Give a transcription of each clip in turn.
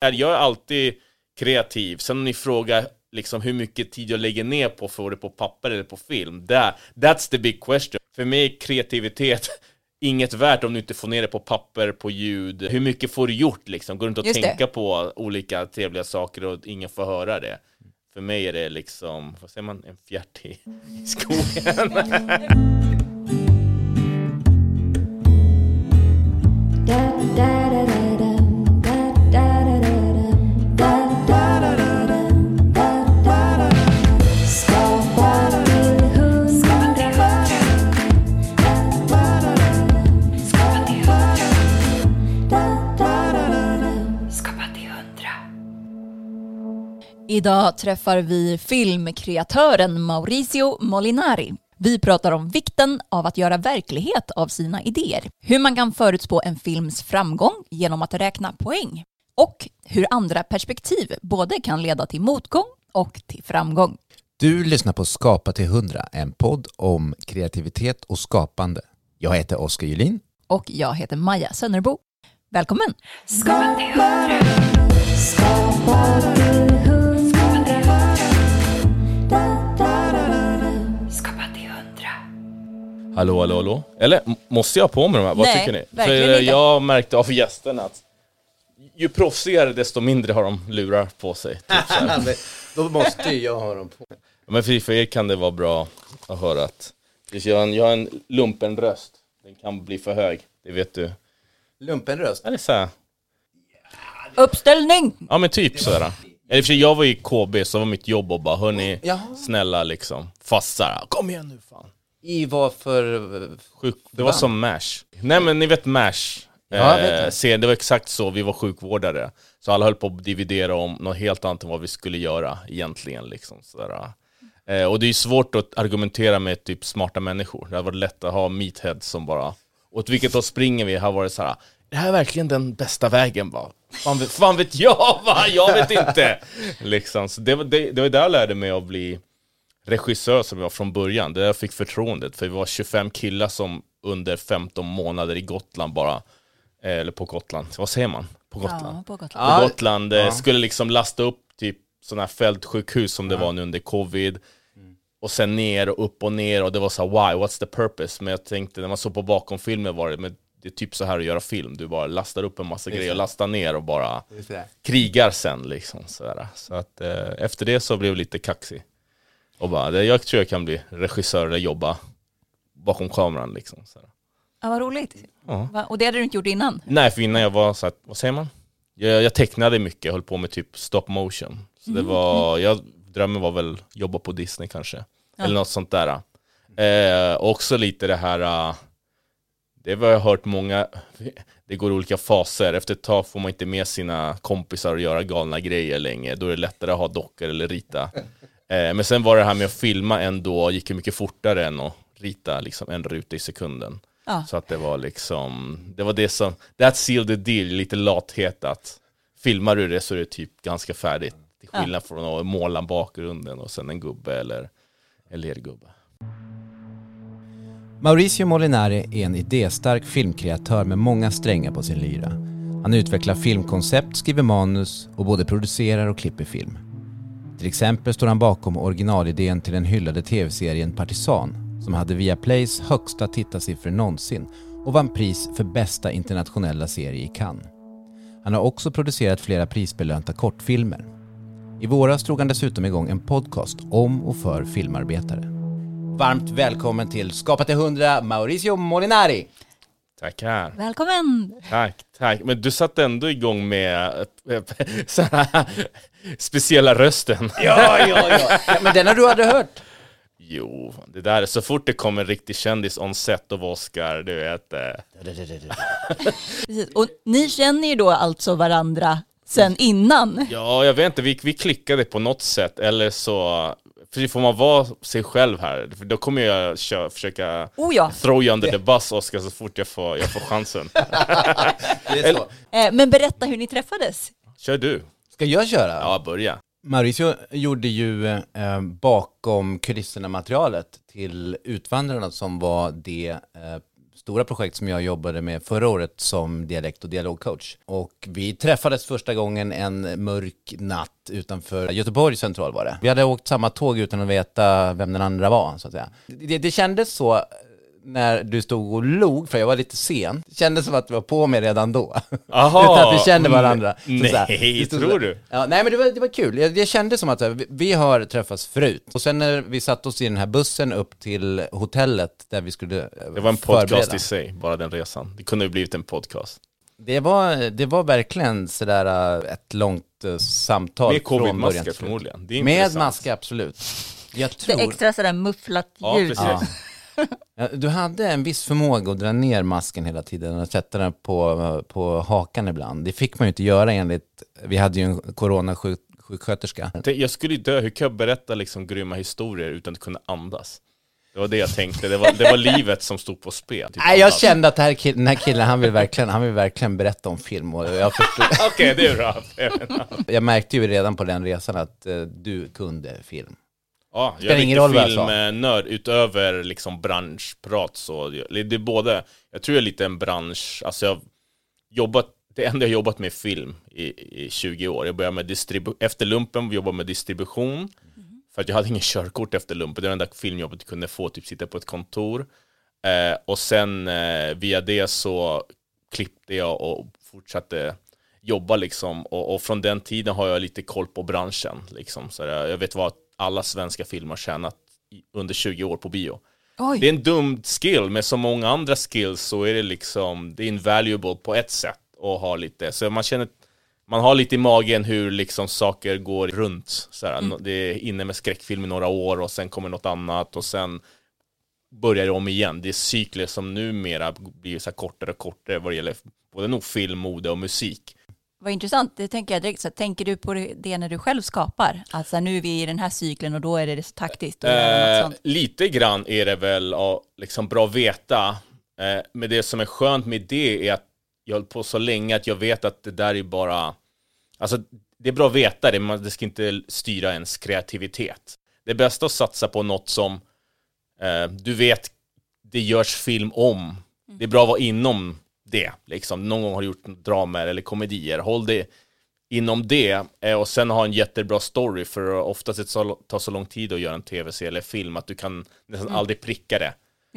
Jag är alltid kreativ. Sen om ni frågar liksom hur mycket tid jag lägger ner på att få det på papper eller på film. That, that's the big question. För mig är kreativitet inget värt om du inte får ner det på papper, på ljud. Hur mycket får du gjort liksom? Går du inte att Just det. tänka på olika trevliga saker och ingen får höra det? För mig är det liksom, vad säger man, en fjärt i i skogen. Idag träffar vi filmkreatören Mauricio Molinari. Vi pratar om vikten av att göra verklighet av sina idéer, hur man kan förutspå en films framgång genom att räkna poäng och hur andra perspektiv både kan leda till motgång och till framgång. Du lyssnar på Skapa till 100, en podd om kreativitet och skapande. Jag heter Oskar Julin. Och jag heter Maja Sönnerbo. Välkommen! Hallå, hallå, hallå. Eller måste jag ha på mig de här? Vad Nej, tycker ni? För jag märkte av gästerna att ju proffsigare desto mindre har de lurar på sig. Typ. Då måste ju jag ha dem på. Men för, för er kan det vara bra att höra att jag har en, jag har en lumpen röst. Den kan bli för hög, det vet du. Lumpenröst. Eller så här. Uppställning! Ja men typ sådär. Eller för jag var i KB så var mitt jobb och bara hörni, Jaha. snälla liksom. Fast såhär, kom igen nu fan. I vad för... Sjuk, det var som MASH. Nej men ni vet MASH. Ja, vet eh, det. det var exakt så, vi var sjukvårdare. Så alla höll på att dividera om något helt annat än vad vi skulle göra egentligen. Liksom, sådär. Eh, och det är svårt att argumentera med typ smarta människor. Det hade varit lätt att ha meatheads som bara, åt vilket håll springer vi? Har varit så här. det här är verkligen den bästa vägen va? Fan vet, fan vet jag va? Jag vet inte! liksom. Så det, var, det, det var där jag lärde mig att bli regissör som jag var från början. Det där jag fick förtroendet, för vi var 25 killar som under 15 månader i Gotland bara, eh, eller på Gotland, vad säger man? På Gotland? Ja, på Gotland. På Ja, Gotland eh, skulle liksom lasta upp typ sådana här fältsjukhus som det var nu under covid. Och sen ner och upp och ner och det var så här, why, what's the purpose? Men jag tänkte när man såg på bakomfilmer var det, men det är typ så här att göra film. Du bara lastar upp en massa grejer och lastar ner och bara krigar sen liksom. Sådär. Så att eh, efter det så blev jag lite kaxig. Och bara, jag tror jag kan bli regissör eller jobba bakom kameran liksom. Sådär. Ja, vad roligt. Ja. Va? Och det hade du inte gjort innan? Nej, för innan jag var så här, vad säger man? Jag, jag tecknade mycket, jag höll på med typ stop motion. Så det var, jag, drömmen var väl jobba på Disney kanske. Eller något sånt där. Eh, också lite det här, eh, det har jag hört många, det går olika faser. Efter ett tag får man inte med sina kompisar och göra galna grejer längre. Då är det lättare att ha dockor eller rita. Eh, men sen var det här med att filma ändå, gick ju mycket fortare än att rita liksom en ruta i sekunden. Ja. Så att det var liksom, det var det som, that sealed the deal, lite lathet att filmar du det så är det typ ganska färdigt. Till skillnad från att måla bakgrunden och sen en gubbe eller en lergubbe. Mauricio Molinari är en idéstark filmkreatör med många strängar på sin lyra. Han utvecklar filmkoncept, skriver manus och både producerar och klipper film. Till exempel står han bakom originalidén till den hyllade tv-serien Partisan som hade Viaplays högsta tittarsiffror någonsin och vann pris för bästa internationella serie i Cannes. Han har också producerat flera prisbelönta kortfilmer. I våras drog han dessutom igång en podcast om och för filmarbetare. Varmt välkommen till Skapa till 100, Mauricio Molinari! Tackar. Välkommen! Tack, tack. Men du satte ändå igång med så här, speciella rösten. Ja, ja, ja. ja men den har du aldrig hört? Jo, det där, så fort det kommer en riktig kändis on set av Oscar, du vet. eh, Precis. Och ni känner ju då alltså varandra sen innan? Ja, jag vet inte, vi, vi klickade på något sätt, eller så, för får man vara sig själv här, för då kommer jag kö, försöka Oh ja. throw you under the bus, Oscar, så fort jag får, jag får chansen. Så. Eh, men berätta hur ni träffades. Kör du. Ska jag köra? Ja, börja. Mauricio gjorde ju eh, bakom kulisserna materialet till Utvandrarna som var det eh, stora projekt som jag jobbade med förra året som dialekt och dialogcoach. Och vi träffades första gången en mörk natt utanför Göteborg central var det. Vi hade åkt samma tåg utan att veta vem den andra var, så att säga. Det, det kändes så när du stod och log, för jag var lite sen. Det kändes som att du var på mig redan då. Aha, Utan att vi kände varandra. Så Nej, så här, det tror så- du? Ja, nej men det var, det var kul. Jag, jag kände som att vi, vi har träffats förut. Och sen när vi satte oss i den här bussen upp till hotellet där vi skulle eh, Det var en podcast förbereda. i sig, bara den resan. Det kunde ju blivit en podcast. Det var, det var verkligen sådär äh, ett långt äh, samtal Med covid-masker förmodligen. Det är Med masker, absolut. Jag Det tror... extra sådär mufflat Ja, ljud. precis. Ja. Du hade en viss förmåga att dra ner masken hela tiden och sätta den på, på hakan ibland. Det fick man ju inte göra enligt, vi hade ju en coronasjuksköterska. Jag skulle ju dö, hur kan jag berätta liksom grymma historier utan att kunna andas? Det var det jag tänkte, det var, det var livet som stod på spel. Typ Nej, jag andas. kände att här kill- den här killen, han vill, verkligen, han vill verkligen berätta om film och jag, förstod, Okej, det är bra. jag märkte ju redan på den resan att eh, du kunde film. Ja, jag är ingen roll sa. filmnörd utöver liksom branschprat så. Det är både, jag tror jag är lite en bransch, alltså jag har jobbat, det enda jag har jobbat med är film i, i 20 år. Jag började med distribu- efter lumpen jobba med distribution. För att jag hade ingen körkort efter lumpen, det var det enda filmjobbet jag kunde få, typ sitta på ett kontor. Eh, och sen eh, via det så klippte jag och fortsatte jobba liksom. Och, och från den tiden har jag lite koll på branschen. Liksom. Så jag, jag vet vad alla svenska filmer har tjänat under 20 år på bio. Oj. Det är en dum skill, med så många andra skills så är det liksom, det är invaluable på ett sätt att ha lite, så man känner, man har lite i magen hur liksom saker går runt. Såhär, Mm. Det är inne med skräckfilm i några år och sen kommer något annat och sen börjar det om igen. Det är cykler som numera blir så kortare och kortare vad det gäller både nog film, mode och musik. Vad intressant, det tänker jag direkt. Så tänker du på det, när du själv skapar? Alltså nu är vi i den här cykeln och då är det så taktiskt Eh, lite grann är det väl ja, liksom bra att veta. Eh, men det som är skönt med det är att jag har på så länge att jag vet att det där är bara... Alltså, det är bra att veta det, men det ska inte styra ens kreativitet. Det är bäst att satsa på något som eh, du vet det görs film om. Det är bra att vara inom det. Liksom. Någon gång har du gjort dramer eller komedier. Håll det inom det eh, och sen ha en jättebra story för oftast det tar så lång tid att göra en tv-serie eller film att du kan nästan aldrig pricka det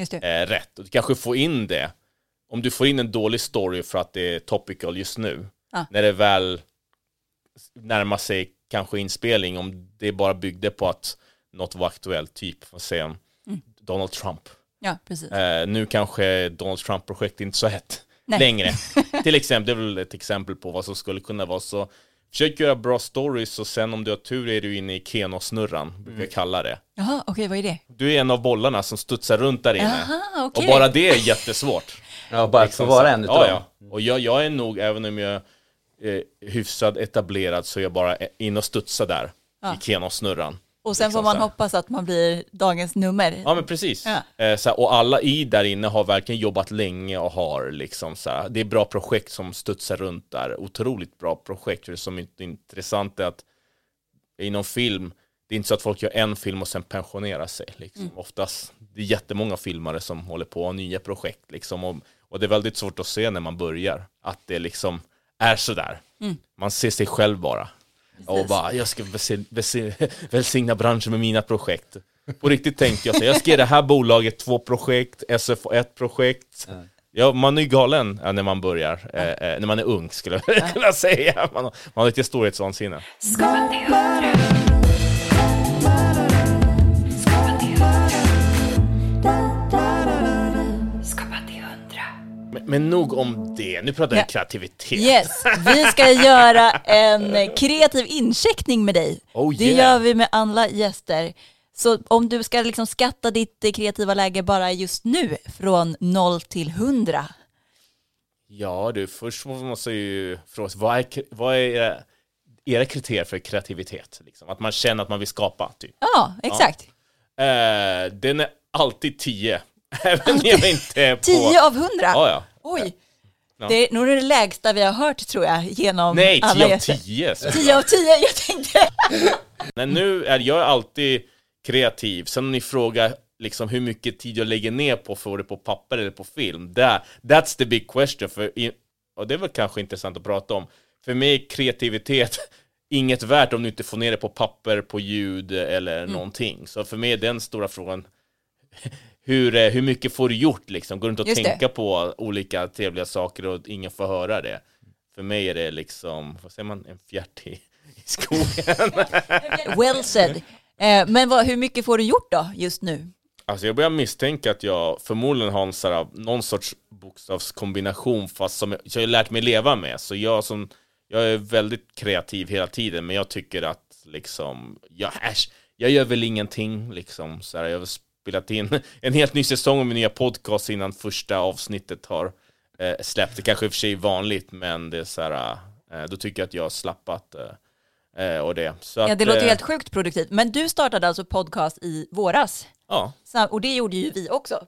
det. eh, rätt. Och du kanske får in det. Om du får in en dålig story för att det är topical just nu, Ja. när det väl närmar sig kanske inspelning, om det bara byggde på att något var aktuellt, typ, vad säger jag, Donald Trump. Ja, precis. Eh, nu kanske Donald Trump-projekt inte så hett Nej. längre. Till exempel, det är väl ett exempel på vad som skulle kunna vara så. Försök göra bra stories och sen om du har tur är du inne i Keno-snurran, brukar Mm. jag kalla det. Jaha, okej, vad är det? Du är en av bollarna som studsar runt där inne. Jaha, okej. Och bara det är jättesvårt. Ja, bara att få vara en utav ja, dem. ja. Och jag, jag är nog, även om jag är hyfsad etablerad, så är jag bara in och studsar där Ja. i Keno-snurran. Och sen liksom får man hoppas att man blir dagens nummer. Ja men precis. Ja. Eh, så här, och alla i där inne har verkligen jobbat länge och har liksom så det är bra projekt som studsar runt där. Otroligt bra projekt. Det som är intressant är att inom film, det är inte så att folk gör en film och sen pensionerar sig. Liksom. Oftast, det är jättemånga filmare som håller på och har nya projekt. Liksom, och, och det är väldigt svårt att se när man börjar, att det liksom är sådär. Man ser sig själv bara. Och bara, jag ska välsigna, branschen med mina projekt. På riktigt tänkte jag så, jag ska ge det här bolaget två projekt, SFO ett projekt. Ja, man är ju galen när man börjar, eh, eh, när man är ung skulle jag kunna säga. Man, har- man har lite storhetsvansinne. Men, nog om det, nu pratar vi Ja. kreativitet. Yes, vi ska göra en kreativ incheckning med dig. Oh, Det yeah. gör vi med alla gäster. Så om du ska liksom skatta ditt eh, kreativa läge bara just nu, från 0 till 100. Ja du, först måste jag ju fråga sig, vad är, vad är era, era kriterier för kreativitet? Liksom? Att man känner att man vill skapa, typ. Ja, exakt. Eh, den är alltid 10. Även jag inte på... 10 av 100? Ja, ja. Oj. Ja. Det är nog det lägsta vi har hört tror jag genom Nej, alla 10 av gäster. 10. 10 av 10, jag tänkte. Men nu är jag alltid kreativ. Sen om ni frågar liksom hur mycket tid jag lägger ner på att få det på papper eller på film. That, that's the big question. För och det är väl kanske intressant att prata om. För mig är kreativitet inget värt om du inte får ner det på papper, på ljud eller Mm. någonting. Så för mig är den stora frågan hur, eh, hur mycket får du gjort liksom? Går det inte att Just det. tänka på olika trevliga saker och ingen får höra det? För mig är det liksom, vad säger man, en fjärt i, i skogen. Well said. Eh, men vad, hur mycket får du gjort då just nu? Alltså jag börjar misstänka att jag förmodligen har en sån här, någon sorts bokstavskombination fast som jag, jag har lärt mig leva med. Så jag som, jag är väldigt kreativ hela tiden men jag tycker att liksom, jag, äsch, jag gör väl ingenting liksom. Så här, jag spelat in en helt ny säsong min nya podcast innan första avsnittet har eh, släppt. Det kanske i och för sig är vanligt men det är så här, eh, då tycker jag att jag har slappat eh, eh, och det. Så Ja, att, det låter eh, ju helt sjukt produktivt. Men du startade alltså podcast i våras. Ja, Sam- Och det gjorde ju vi också.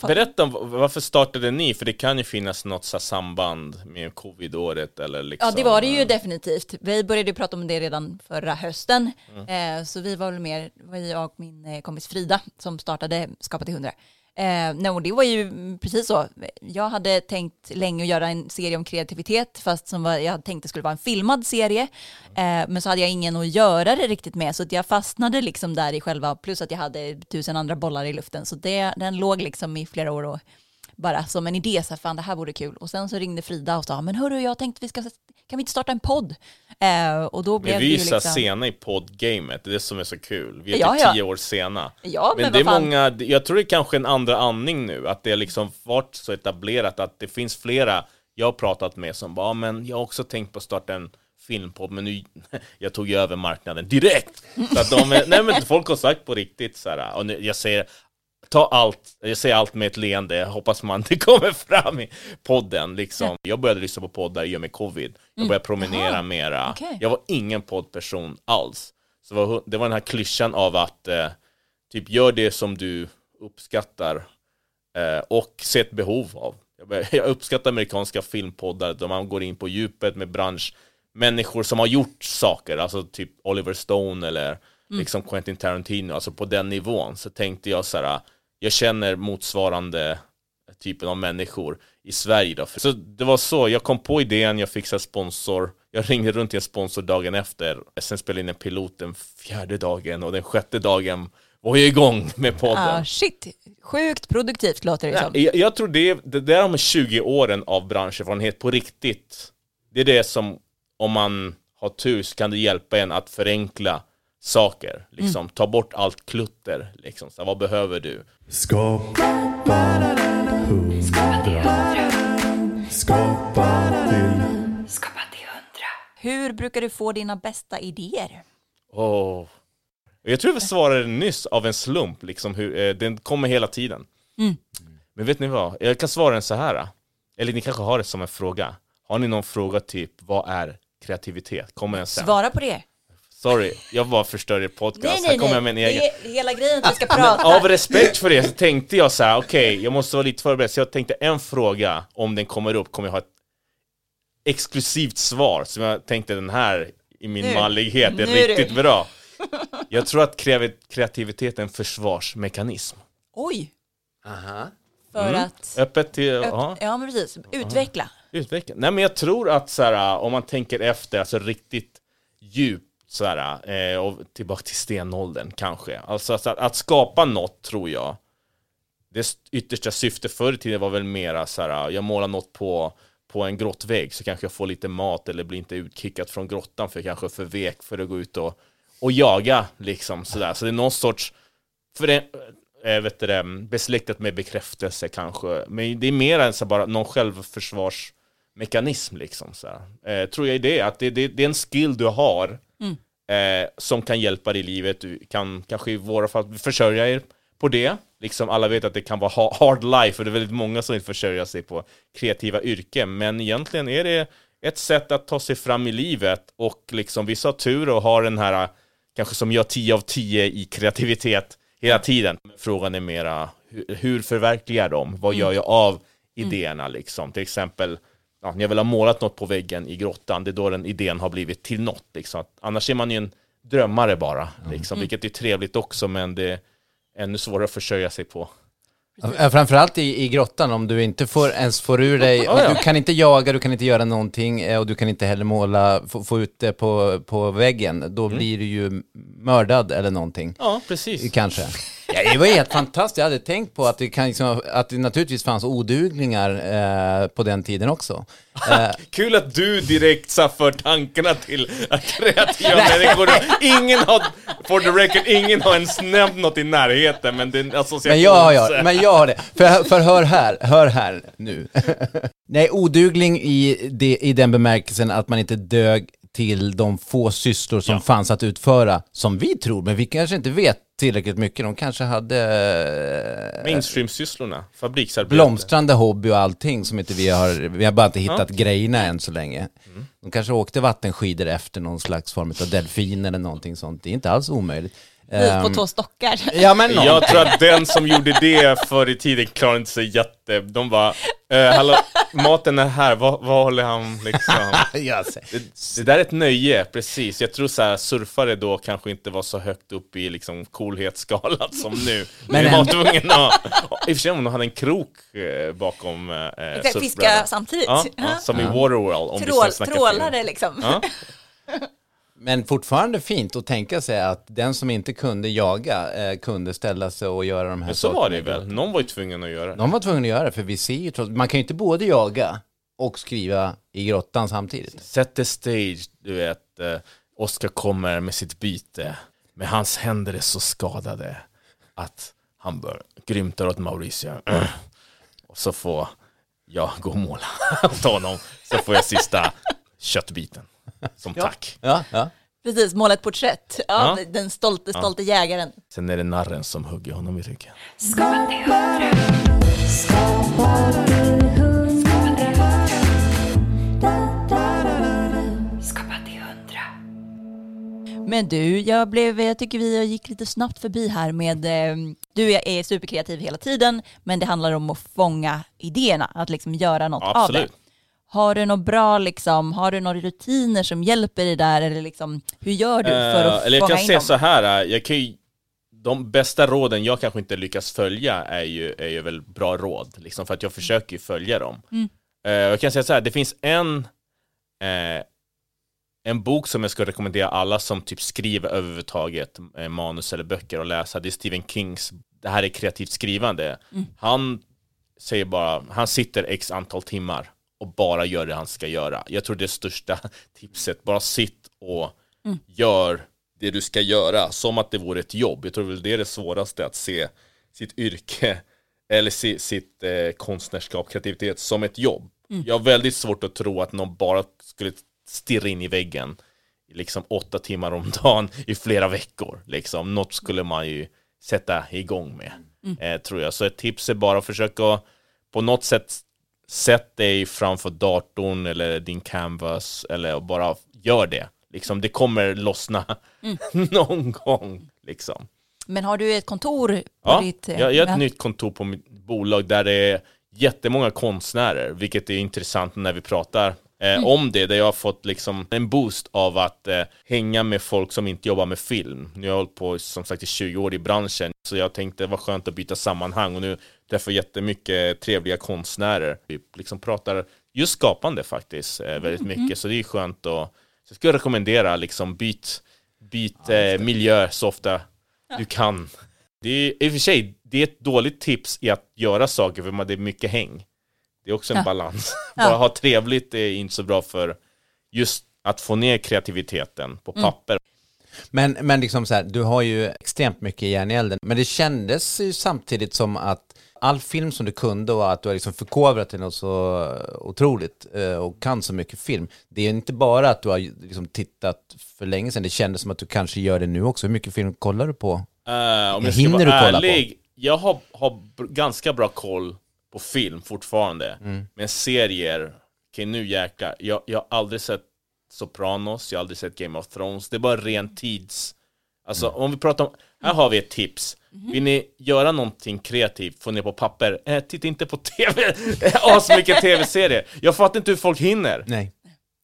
Berätta om varför startade ni? För det kan ju finnas något så samband med covid-året eller liksom. Ja, det var det ju definitivt. Vi började prata om det redan förra hösten. Mm. Eh, så vi var väl mer, var jag och min eh, kompis Frida som startade Skapa till 100. Eh, nej, och det var ju precis så. Jag hade tänkt länge att göra en serie om kreativitet, fast som var, jag tänkte skulle vara en filmad serie. Eh, men så hade jag ingen att göra det riktigt med, så att jag fastnade liksom där i själva, plus att jag hade tusen andra bollar i luften. Så det, den låg liksom i flera år och bara som en idé, så här, fan det här vore kul. Och sen så ringde Frida och sa, men hörru, jag tänkte vi ska, kan vi inte starta en podd? Eh, och då blev Men vi ju är så här liksom... sena i poddgamet, det är det som är så kul. Vi är Ja, typ ja. tio år sena. Ja, men men det är fan. många, jag tror det är kanske en andra andning nu, att det har liksom varit så etablerat att det finns flera jag har pratat med som bara, "Ja, men jag har också tänkt på att starta en filmpodd, men nu, jag tog ju över marknaden direkt. Så att de, nej men folk har sagt på riktigt så här, och nu, jag säger, ta allt, jag säger allt med ett leende, hoppas man det kommer fram i podden liksom. Jag började lyssna på poddar i och med covid, jag började promenera Mm. Jaha. mera, Okej. jag var ingen poddperson alls. Så det var, det var den här klyschan av att eh, typ gör det som du uppskattar eh, och ser ett behov av. Jag, bör- jag uppskattar amerikanska filmpoddar där man går in på djupet med branschmänniskor som har gjort saker, alltså typ Oliver Stone eller liksom Quentin Tarantino, alltså på den nivån. Så tänkte jag så här, jag känner motsvarande typen av människor i Sverige då. Så det var så, jag kom på idén, jag fixade sponsor, jag ringde runt till en sponsor dagen efter, sen spelade jag in en pilot den fjärde dagen och den sjätte dagen var jag igång med podden. Ah, shit, sjukt produktivt låter det som. Nej, jag, jag tror det, det där med 20 åren av branscherfarenhet på riktigt, det är det som, om man har tur så kan det hjälpa en att förenkla saker, liksom ta bort allt klutter, liksom. Så, vad behöver du? Skapa hundra. Skapa till Skapa till hundra. Hur brukar du få dina bästa idéer? Åh. Jag tror jag svarade nyss av en slump, liksom hur, eh, den kommer hela tiden. Men vet ni vad, jag kan svara den så här. Eller ni kanske har det som en fråga. Har ni någon fråga typ, vad är kreativitet? Kommer den sen? Svara på det. Sorry, jag bara förstör er podcast. Nej, Här nej, kommer nej. jag med en egen. Det är hela grejen att vi ska prata. Av respekt för det så tänkte jag så här: okej, jag måste vara lite förberedd. Så jag tänkte en fråga, om den kommer upp, kommer jag ha ett exklusivt svar. Så jag tänkte den här, i min Nu. mallighet, är Nu riktigt du. bra. Jag tror att kreativitet är en försvarsmekanism. Oj, Aha. för Mm. att... Öppet till, Öpp- ja, Ja, men precis. Utveckla. utveckla. Nej men jag tror att så här, om man tänker efter, alltså riktigt djupt Sådär, eh, och tillbaka till stenåldern kanske. Alltså att, att skapa något tror jag, det yttersta syftet förr i tiden var väl mera så här, jag målar något på, på en grottvägg så kanske jag får lite mat eller blir inte utkickad från grottan för jag kanske är för vek för att gå ut och, och jaga liksom sådär. Så det är någon sorts, för det, eh, vet du det, besläktat med bekräftelse kanske. Men det är mer än så bara någon självförsvars självförsvarsmekanism liksom. Så. Eh, tror jag det, att det, det, det är en skill du har eh, som kan hjälpa dig i livet. Du kan kanske i våra fall försörja er på det. Liksom alla vet att det kan vara ha- hard life och det är väldigt många som vill försörja sig på kreativa yrken. Men egentligen är det ett sätt att ta sig fram i livet och liksom vissa har tur och har den här kanske som jag 10 av 10 i kreativitet hela tiden. Frågan är mera hur, hur förverkligar de? Vad gör jag av idéerna liksom? Till exempel ja, när jag väl har målat något på väggen i grottan, det är då den idén har blivit till något. Liksom. Annars är man ju en drömmare bara, liksom, vilket är trevligt också, men det, ännu svårare att försörja sig på. Framförallt i, i grottan, om du inte får, ens får ur dig, ja. du kan inte jaga, du kan inte göra någonting eh, och du kan inte heller måla, få, få ut det på, på väggen, då blir du ju mördad eller någonting. Ja, precis. Kanske. Ja, det var helt fantastiskt, jag hade tänkt på att det, kan, liksom, att det naturligtvis fanns oduglingar eh, på den tiden också. Eh, Kul att du direkt så för tankarna till att kreativa människor. Ingen har, for the record, ingen har ens nämnt något i närheten, men det är en association. Men jag har, men jag har det. För, för hör här, hör här nu. Nej, odugling i, det, i den bemärkelsen att man inte dög till de få sysslor som Ja. fanns att utföra, som vi tror, men vi kanske inte vet tillräckligt mycket. De kanske hade eh, Mainstream-sysslorna, fabriksarbete. blomstrande hobby och allting som inte vi har, vi har bara inte hittat grejerna än så länge. Mm. De kanske åkte vattenskidor efter någon slags form av delfin eller någonting sånt. Det är inte alls omöjligt. På Ehm, två stockar. ja men någon. Jag tror att den som gjorde det förr i tiden klarade inte sig jätte... De bara, eh, hallå, maten är här, vad, vad håller han liksom? Jag ser. Det, det där är ett nöje, precis. Jag tror så här, surfare då kanske inte var så högt upp i liksom coolhetsskalan som nu. Men man en- var tvungen att... I och för sig om de hade en krok eh, bakom eh, Fiska surfbrädan. samtidigt. Ja, Ja. ja, som i Waterworld, om vi Trål, film. trålare liksom. Ja. Men fortfarande fint att tänka sig att den som inte kunde jaga eh, kunde ställa sig och göra de här Men så var det sakerna. väl, någon var ju tvungen att göra det. De var tvungna att göra det, för vi ser ju trots, man kan ju inte både jaga och skriva i grottan samtidigt. Set the stage, du vet. Eh, Oscar kommer med sitt byte. Men hans händer är så skadade att han bör grymtar åt Mauricio. Och så får jag gå och måla åt honom. Så får jag sista köttbiten. Som tack. Ja, ja. Precis, måla ett porträtt. Ja, Ja. Den stolte, stolte jägaren. Sen är det narren som hugger honom i ryggen. Men du, jag, blev, jag tycker vi gick lite snabbt förbi här med, eh, du är, superkreativ hela tiden, men det handlar om att fånga idéerna, att liksom göra något av det. Har du något bra, liksom, har du några rutiner som hjälper dig där, eller liksom, hur gör du för att Eh, eller jag kan in säga dem? så här, eh, jag kan ju, de bästa råden jag kanske inte lyckas följa är ju, är ju väl bra råd, liksom för att jag försöker ju följa dem. Mm. Eh, jag kan säga så här, det finns en, eh, en bok som jag ska rekommendera alla som typ skriver överhuvudtaget eh, manus eller böcker och läsa, det är Stephen Kings, det här är kreativt skrivande. Mm. Han säger bara, han sitter x antal timmar och bara gör det han ska göra. Jag tror det största tipset, bara sitt och Mm. gör det du ska göra som att det vore ett jobb. Jag tror väl det är det svåraste att se sitt yrke eller se, sitt eh, konstnärskap, kreativitet som ett jobb. Mm. Jag har väldigt svårt att tro att någon bara skulle stirra in i väggen liksom åtta timmar om dagen i flera veckor. Liksom. Något skulle man ju sätta igång med, Mm. eh, tror jag. Så ett tips är bara att försöka på något sätt sätt dig framför datorn eller din canvas eller bara gör det. Liksom, det kommer lossna Mm. någon gång. Liksom. Men har du ett kontor på Ja, ditt... eh, jag, jag har ja. ett nytt kontor på mitt bolag där det är jättemånga konstnärer, vilket är intressant när vi pratar eh, Mm. om det, där jag har fått liksom en boost av att eh, hänga med folk som inte jobbar med film. Nu har jag hållit på som sagt i 20 år i branschen, så jag tänkte var skönt att byta sammanhang och nu träffar jättemycket trevliga konstnärer. Vi liksom pratar just skapande faktiskt eh, väldigt Mm. mycket, så det är skönt och så jag skulle rekommendera liksom byt, byt eh, miljö så ofta du kan. Det är i och för sig, det är ett dåligt tips i att göra saker för man det är mycket häng. Det är också en Ja. balans. Ja. Bara ha trevligt är inte så bra för just att få ner kreativiteten på Mm. papper. Men, men liksom så här, du har ju extremt mycket järn i elden. Men det kändes ju samtidigt som att all film som du kunde och att du har liksom förkovrat dig något så otroligt eh, och kan så mycket film. Det är inte bara att du har liksom tittat för länge sedan, det kändes som att du kanske gör det nu också. Hur mycket film kollar du på? Eh, om jag Hinner du kolla på? ärlig, jag har, har ganska bra koll på film fortfarande. Mm. Men serier, okej nu jäklar, jag, jag har aldrig sett Sopranos, jag har aldrig sett Game of Thrones, det är bara ren tids... Alltså Mm. om vi pratar om, här har vi ett tips. Vill ni göra någonting kreativt, få ner på papper, eh, titta inte på tv, asmycket tv-serier. Jag fattar inte hur folk hinner. Nej.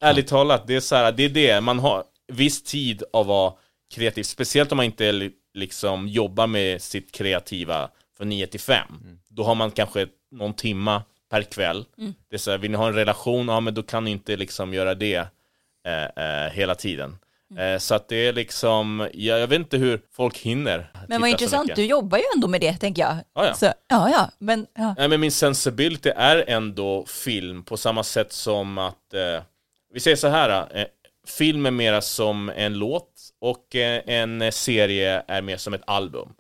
Ärligt talat, det är så här, det är det, man har viss tid av att vara kreativ, speciellt om man inte liksom jobbar med sitt kreativa från 9 till 5. Då har man kanske någon timma per kväll. Det är så här, vill ni ha en relation, ja men då kan ni inte liksom göra det eh, eh, hela tiden. Eh, så att det är liksom, jag, jag vet inte hur folk hinner. Men vad intressant, du jobbar ju ändå med det tänker jag. Ja, ja. Så, ja, ja, men ja. Nej men min sensibility är ändå film på samma sätt som att eh, Vi säger så här eh, Film är mera som en låt och eh, en serie är mer som ett album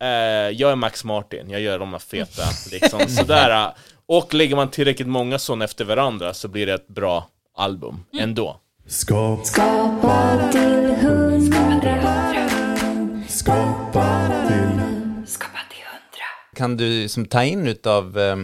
eh, Jag är Max Martin, jag gör de här feta liksom sådär Och lägger man tillräckligt många sådana efter varandra så blir det ett bra album ändå Skapa, Skapa till hundra. skapa till Skapa till hundra. Kan du som ta in utav, eh,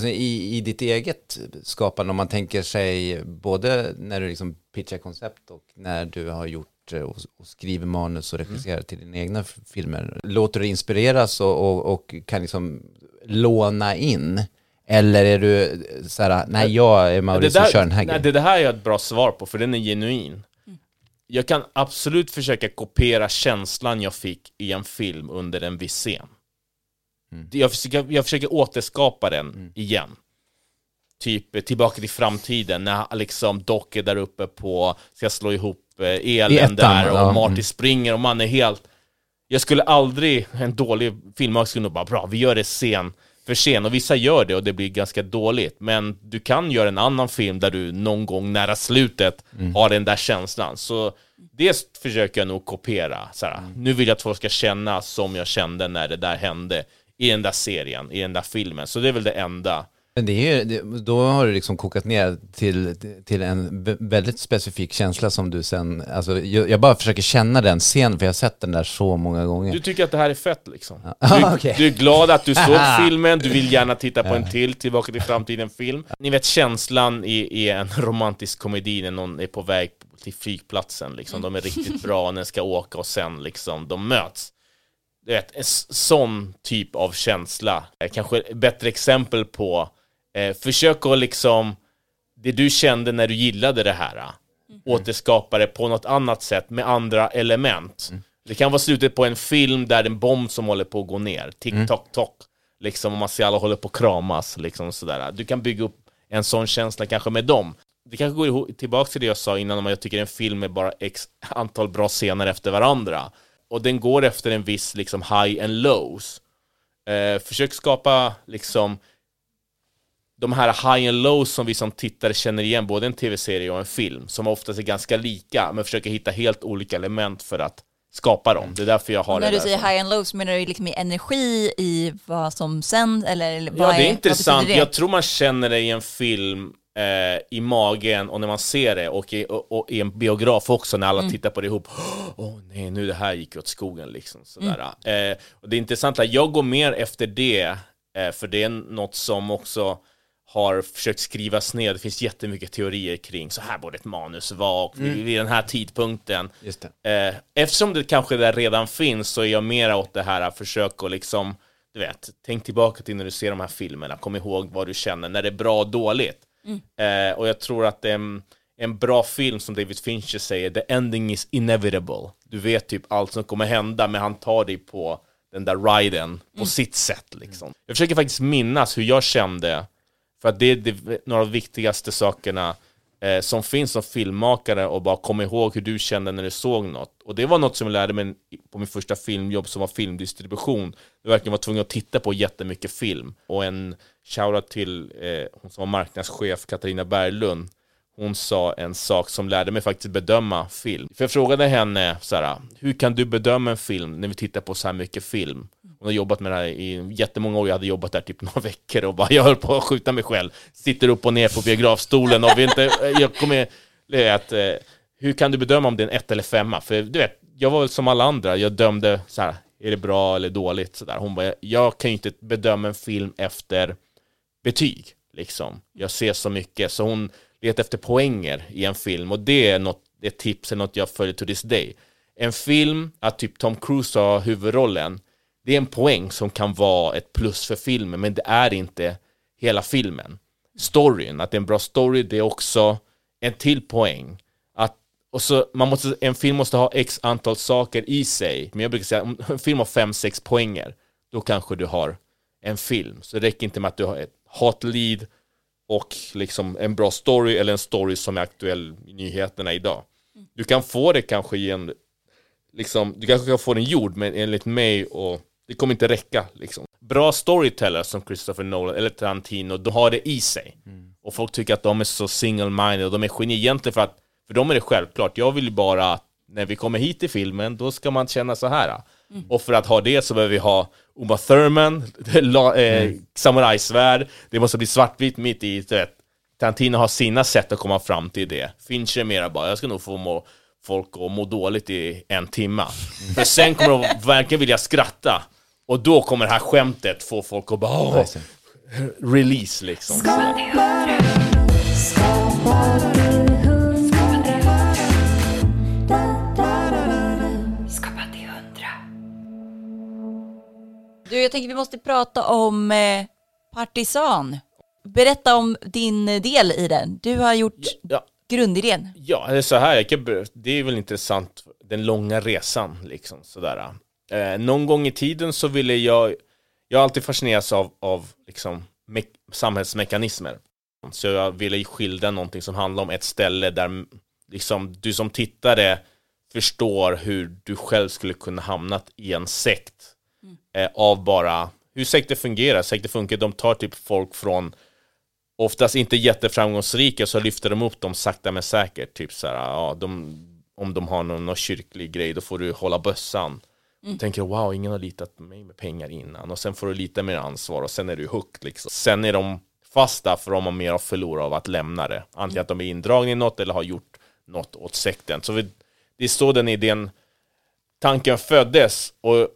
så i, i ditt eget skapande, om man tänker sig både när du liksom pitchar koncept och när du har gjort eh, och, och skriver manus och regisserar till dina egna filmer. Låter du inspireras och, och, och kan liksom låna in? Eller är du så här, nej jag är det, Mauricio där, kör den här nej, grejen. det, det här är ett bra svar på, för den är genuin. Jag kan absolut försöka kopiera känslan jag fick i en film under en viss scen. Jag, försöker, jag försöker återskapa den igen. Typ Tillbaka till framtiden, när liksom Doc är där uppe på, ska slå ihop eh, I elen ettan, där och ja, Marty mm. springer och man är helt... Jag skulle aldrig, en dålig filmmakare skulle nog bara bra, vi gör det scen för scen och vissa gör det och det blir ganska dåligt. Men du kan göra en annan film där du någon gång nära slutet har den där känslan. Så det försöker jag nog kopiera såhär. nu vill jag att folk ska känna som jag kände när det där hände i den där serien, i den där filmen. Så det är väl det enda Men det är ju, då har du liksom kokat ner till, till en vä- väldigt specifik känsla som du sen, alltså jag, bara försöker känna den scenen för jag har sett den där så många gånger. Du tycker att det här är fett liksom? Ah, Du, okej. du är glad att du såg filmen, du vill gärna titta på en till Tillbaka till framtiden-film. Ni vet känslan i, i en romantisk komedi när någon är på väg till flygplatsen, liksom. de är riktigt bra när ska åka och sen liksom, de möts. Du vet, en sån typ av känsla. Kanske ett bättre exempel på, eh, försök att liksom, det du kände när du gillade det här, eh, återskapa det på något annat sätt med andra element. Det kan vara slutet på en film där det är en bomb som håller på att gå ner, tick-tock, tock, liksom, och man ser alla håller på att kramas, liksom sådär. Du kan bygga upp en sån känsla kanske med dem. Det kanske går tillbaka till det jag sa innan om att jag tycker en film är bara x antal bra scener efter varandra. Och den går efter en viss liksom high and lows. Eh, försök skapa liksom de här high and lows som vi som tittare känner igen, både en tv-serie och en film, som oftast är ganska lika, men försöker hitta helt olika element för att skapa dem. Det är därför jag har När det du säger high and lows, menar du liksom i energi i vad som sänds eller vad Ja, det är vad intressant. det? Jag tror man känner det i en film eh, i magen och när man ser det och i, och, och i en biograf också när alla Mm. tittar på det ihop. Åh nej, nu det här gick åt skogen liksom. Sådär. Mm. Eh, och det är intressant att jag går mer efter det, eh, för det är något som också har försökt skrivas ner. Det finns jättemycket teorier kring så här borde ett manus vara och vid, vid den här tidpunkten. Just det. Eh, eftersom det kanske där redan finns så är jag mera åt det här att försöka liksom, du vet, tänk tillbaka till när du ser de här filmerna, kom ihåg vad du känner, när det är bra och dåligt. Eh, och jag tror att det är en, en bra film som David Fincher säger, the ending is inevitable. Du vet typ allt som kommer hända, men han tar dig på den där riden på sitt sätt liksom. Jag försöker faktiskt minnas hur jag kände, för att det är några av de viktigaste sakerna eh, som finns som filmmakare och bara komma ihåg hur du kände när du såg något. Och det var något som jag lärde mig på min första filmjobb som var filmdistribution. Jag verkligen var tvungen att titta på jättemycket film. Och en shoutout till eh, hon som var marknadschef, Katarina Berglund. Hon sa en sak som lärde mig faktiskt bedöma film. För jag frågade henne så här, hur kan du bedöma en film när vi tittar på så här mycket film? Hon har jobbat med det här i jättemånga år, jag hade jobbat där typ några veckor och bara, jag höll på att skjuta mig själv. Sitter upp och ner på biografstolen och vi inte, eh, jag kommer, att, eh, hur kan du bedöma om det är en ett eller femma? För du vet, jag var väl som alla andra, jag dömde så här, är det bra eller dåligt? Så där. Hon bara, jag kan ju inte bedöma en film efter betyg, liksom. Jag ser så mycket, så hon letar efter poänger i en film och det är något, ett tips eller något jag följer to this day. En film, att typ Tom Cruise har huvudrollen, det är en poäng som kan vara ett plus för filmen, men det är inte hela filmen. Storyn, att det är en bra story, det är också en till poäng. Att, och så, man måste, en film måste ha x antal saker i sig. Men jag brukar säga, om en film har 5-6 poänger, då kanske du har en film. Så det räcker inte med att du har ett hot lead och liksom en bra story eller en story som är aktuell i nyheterna idag. Du kan få det kanske i en, liksom, du kanske kan få den gjord, men enligt mig och det kommer inte räcka liksom. Bra storytellers som Christopher Nolan eller Tarantino, de har det i sig. Och folk tycker att de är så single-minded och de är geni egentligen för att för dem är det självklart, jag vill ju bara att när vi kommer hit till filmen, då ska man känna så här. Och för att ha det så behöver vi ha Uma Thurman, la- eh, samurajsvärd, det måste bli svartvitt mitt i, vet. Tarantino har sina sätt att komma fram till det. Fincher mera bara, jag ska nog få må, folk att må dåligt i en timma. För sen kommer de verkligen vilja skratta. Och då kommer det här skämtet få folk att bara, åh, release liksom. Du, jag tänker vi måste prata om eh, Partisan. Berätta om din del i den. Du har gjort Ja, grundidén. Ja, det är så här, jag kan, ber- det är väl intressant, den långa resan liksom sådär. Eh, någon gång i tiden så ville jag, jag har alltid fascinerats av, av liksom me- samhällsmekanismer. Så jag ville skildra någonting som handlar om ett ställe där liksom du som tittare förstår hur du själv skulle kunna hamnat i en sekt eh, av bara hur sekter fungerar. Sekter funkar, de tar typ folk från oftast inte jätteframgångsrika så lyfter de upp dem sakta men säkert. Typ så här, ja, de, om de har någon, någon kyrklig grej då får du hålla bössan. Och tänker wow, ingen har litat på mig med pengar innan. Och sen får du lite mer ansvar och sen är du hooked liksom. Sen är de fasta för de har mer att förlora av att lämna det. Antingen att de är indragna i något eller har gjort något åt sekten. Så vi, det är så den idén, tanken föddes. Och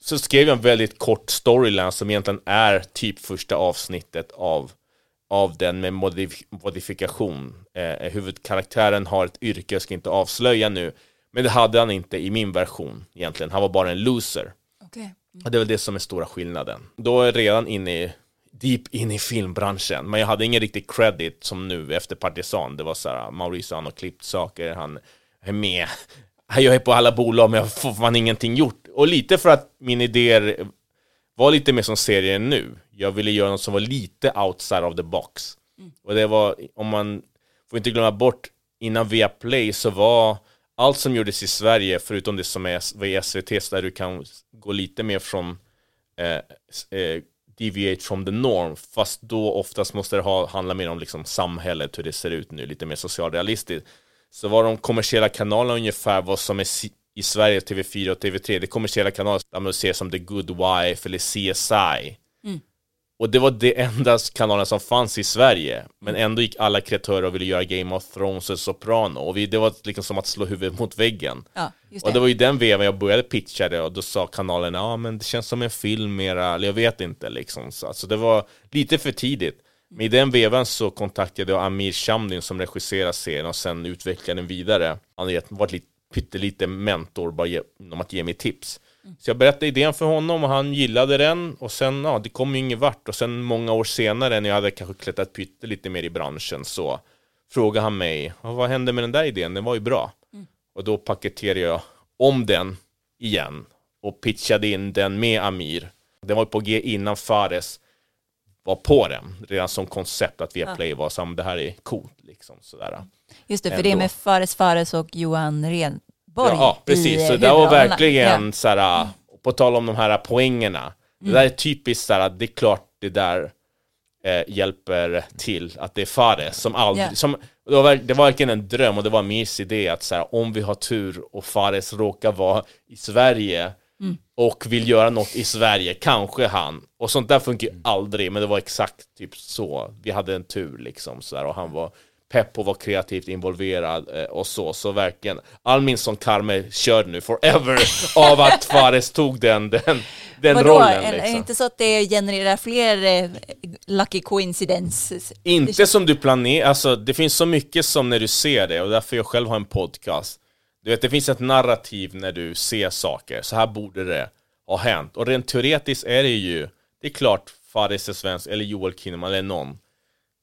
så skrev jag en väldigt kort storyline som egentligen är typ första avsnittet av, av den med modif- modifikation. Eh, huvudkaraktären har ett yrke, jag ska inte avslöja nu, men det hade han inte i min version egentligen. Han var bara en loser. Okej. Och det är väl det som är stora skillnaden. Då är jag redan inne i, deep in i filmbranschen, men jag hade ingen riktig credit som nu efter Partisan. Det var så här, Mauricio han har klippt saker, han är med. Jag är på alla bolag, men jag får fan ingenting gjort. Och lite för att min idéer var lite mer som serien nu. Jag ville göra något som var lite outside of the box. Och det var, om man får inte glömma bort, innan Viaplay så var allt som gjordes i Sverige, förutom det som är i SVT, så där du kan gå lite mer från eh, eh, deviate from the norm, fast då oftast måste det ha, handla mer om liksom samhället, hur det ser ut nu, lite mer socialrealistiskt. Så var de kommersiella kanalerna ungefär vad som är i Sverige, TV4 och TV3, det kommersiella kanaler där man ser som The Good Wife eller CSI. Och det var det enda kanalen som fanns i Sverige. Men ändå gick alla kreatörer och ville göra Game of Thrones och Soprano. Och vi, det var liksom som att slå huvudet mot väggen. Ja, just Och det. det var ju den vevan jag började pitcha det och då sa kanalen ja men det känns som en film mera, eller jag vet inte liksom. Så alltså, det var lite för tidigt. Men i den vevan så kontaktade jag Amir Shamdin som regisserar serien och sen utvecklade den vidare. Han har varit lite, pyttelite mentor bara ge, genom att ge mig tips. Så jag berättade idén för honom och han gillade den och sen, ja, det kom ju ingen vart och sen många år senare när jag hade kanske klättrat pyttelite mer i branschen så frågade han mig, "Ja, vad hände med den där idén? Den var ju bra. Och då paketerade jag om den igen och pitchade in den med Amir. Den var på G innan Fares var på den, redan som koncept att Viaplay var som det här är coolt liksom sådär. Just det, för det är ändå. med Fares Fares och Johan Renborg Ja, ja precis. Så eh, det var verkligen Ja. såhär, på tal om de här poängerna. Det där är typiskt såhär, det är klart det där eh, hjälper till att det är Fares som aldrig, Ja. som, det, var, det var verkligen en dröm och det var Mirs idé att såhär, om vi har tur och Fares råkar vara i Sverige och vill göra något i Sverige, kanske han. Och sånt där funkar ju aldrig, men det var exakt typ så. Vi hade en tur liksom sådär och han var pepp på att vara kreativt involverad eh, och så, så verkligen. All min sån karma körd nu forever av att Fares tog den, den, den Vadå, rollen. är det Liksom. inte så att det genererar fler eh, lucky coincidences? Inte som du planerar, alltså det finns så mycket som när du ser det och därför jag själv har en podcast. Du vet, det finns ett narrativ när du ser saker, så här borde det ha hänt. Och rent teoretiskt är det ju, det är klart Fares är svensk, eller Joel Kinnaman, eller någon.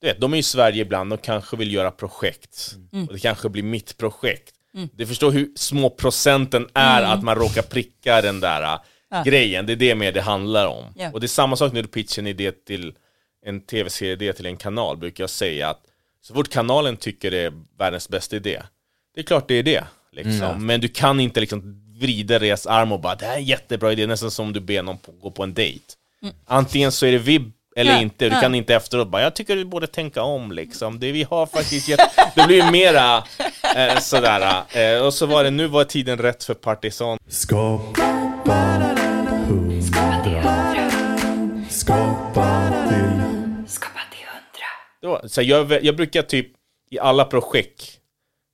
Du vet, de är i Sverige ibland och kanske vill göra projekt. Och det kanske blir mitt projekt. Du förstår hur små procenten är att man råkar pricka den där äh, grejen. Det är det mer det handlar om. Ja. Och det är samma sak när du pitchar en idé till en tv-serie-idé till en kanal, brukar jag säga att så fort kanalen tycker det är världens bästa idé, det är klart det är det. Liksom. Men du kan inte liksom vrida deras arm och bara det här är en jättebra idé, nästan som om du ber någon på, gå på en dejt. Antingen så är det vibb eller Ja, inte, du ja. kan inte efteråt bara jag tycker du borde tänka om liksom. Det vi har faktiskt jätte... Det blir mera eh, sådär. Eh, och så var det, nu var tiden rätt för Partisan. Skapa hundra. Skapa till Skapa till hundra. Så jag, jag brukar typ i alla projekt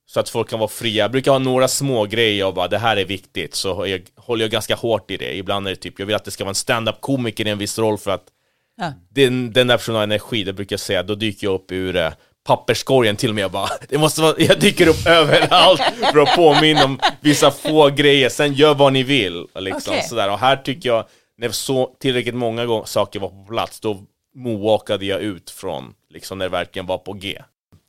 så att folk kan vara fria. Jag brukar ha några små grejer och bara det här är viktigt. Så jag, håller jag ganska hårt i det. Ibland är det typ, jag vill att det ska vara en stand-up komiker i en viss roll för att Ja. den, den där personen har energi, det brukar jag säga, då dyker jag upp ur eh, papperskorgen till och med jag bara, det måste vara, jag dyker upp överallt för att påminna om vissa få grejer, sen gör vad ni vill. Liksom, Okej. sådär. Och här tycker jag, när så tillräckligt många gånger saker var på plats, då moonwalkade jag ut från, liksom när det verkligen var på G.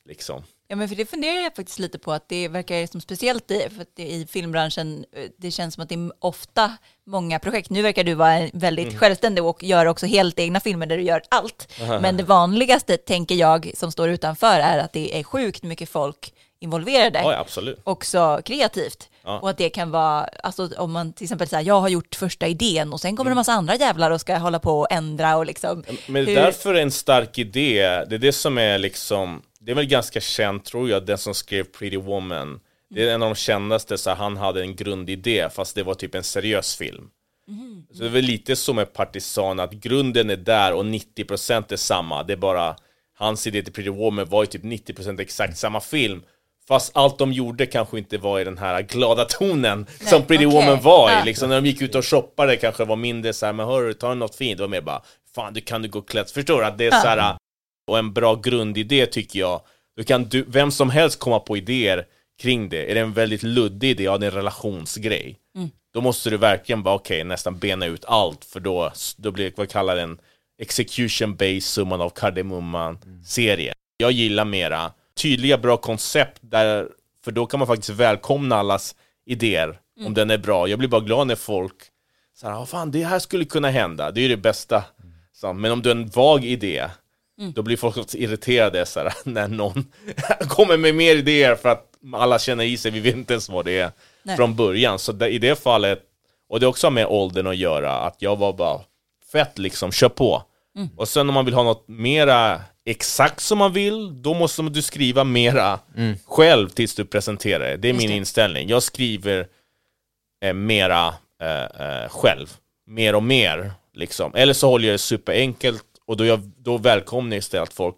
Liksom. Ja, men för det funderar jag faktiskt lite på att det verkar som speciellt i, för det, i filmbranschen, eh, det känns som att det är ofta många projekt. Nu verkar du vara väldigt Mm. självständig och gör också helt egna filmer där du gör allt. Men det vanligaste, tänker jag, som står utanför är att det är sjukt mycket folk involverade. Ja, absolut. också kreativt. Ja. Och att det kan vara, alltså om man till exempel säger jag har gjort första idén och sen kommer det en massa andra jävlar och ska hålla på och ändra och liksom. Men det hur- är därför en stark idé, det är det som är liksom, det är väl ganska känt tror jag, den som skrev Pretty Woman. Det är en av de kändaste, så han hade en grundidé fast det var typ en seriös film. Så det är väl lite som med Partisan, att grunden är där och 90% är samma. Det är bara, hans idé till Pretty Woman var ju typ 90% exakt samma film. Fast allt de gjorde kanske inte var i den här glada tonen som Pretty okej. Woman var i. Liksom när de gick ut och shoppade kanske var mindre så här, men hörru, ta något fint. Det var mer bara, fan du kan du gå klätt. Förstår du? Att det är så här, och en bra grundidé tycker jag. Då kan du, vem som helst komma på idéer kring det. Är det en väldigt luddig idé, ja det är en relationsgrej. Då måste du verkligen bara, okej, nästan bena ut allt. För då, då blir det vad kallar en execution based summan av kardemumman-serie. Jag gillar mera tydliga, bra koncept där, för då kan man faktiskt välkomna allas idéer om den är bra. Jag blir bara glad när folk så här, "Ah, fan det här skulle kunna hända, det är ju det bästa. Så, men om du har en vag idé, då blir folk också irriterade så här, när någon kommer med mer idéer för att alla känner i sig, vi vet inte ens vad det är Nej. från början. Så där, i det fallet, och det är också med åldern att göra, att jag var bara fett liksom, kör på. Och sen om man vill ha något mera exakt som man vill, då måste du skriva mera själv tills du presenterar det. Det är min inställning. Jag skriver eh, mera eh, eh, själv. Mer och mer. Liksom. Eller så håller jag det superenkelt och då, jag, då välkomnar jag istället att folk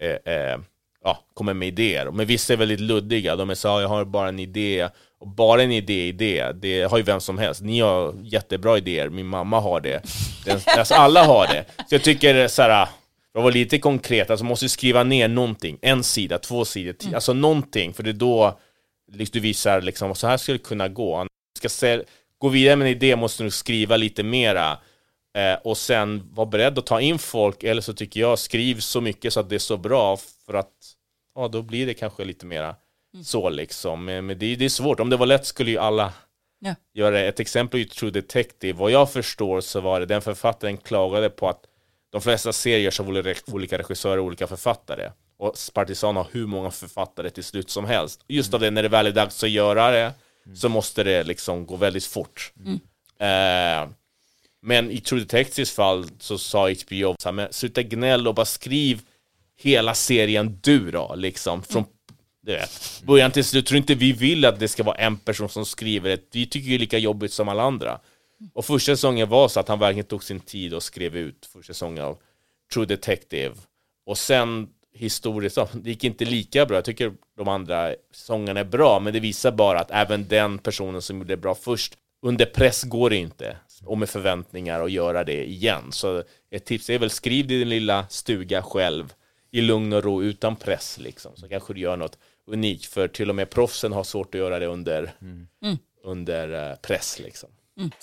eh, eh, ja, kommer med idéer. Men vissa är väldigt luddiga. De är så jag har bara en idé. Och bara en idé, idé, det har ju vem som helst. Ni har jättebra idéer, min mamma har det. Den, alltså alla har det. Så jag tycker så här, för att vara lite konkret, alltså måste skriva ner någonting. En sida, två sidor, tio, alltså någonting. För det är då liksom, du visar liksom, så här skulle det kunna gå. Ska gå vidare med en idé måste du skriva lite mera. Eh, och sen vara beredd att ta in folk, eller så tycker jag skriv så mycket så att det är så bra för att ja, då blir det kanske lite mera så liksom. Men, men det, det är svårt, om det var lätt skulle ju alla Ja. göra det. Ett exempel är ju True Detective. Vad jag förstår så var det den författaren klagade på att de flesta serier görs av olika- olika regissörer och olika författare. Och Partisan har hur många författare till slut som helst. Just av det, när det väl är dags att göra det så måste det liksom gå väldigt fort. Eh, men i True Detectives fall så sa HBO så här, men sluta gnäll och bara skriv hela serien du då, liksom. Från du vet, början till slut. Tror inte vi vill att det ska vara en person som skriver det. Vi tycker ju lika jobbigt som alla andra. Och första säsongen var så att han verkligen tog sin tid och skrev ut första säsongen av True Detective. Och sen historiskt, det gick inte lika bra. Jag tycker de andra säsongerna är bra, men det visar bara att även den personen som gjorde det bra först, under press går det inte. Och med förväntningar att göra det igen. Så ett tips är väl skriv din lilla stuga själv i lugn och ro utan press liksom. Så kanske du gör något unikt. För till och med proffsen har svårt att göra det under, under eh, press liksom. Hundra.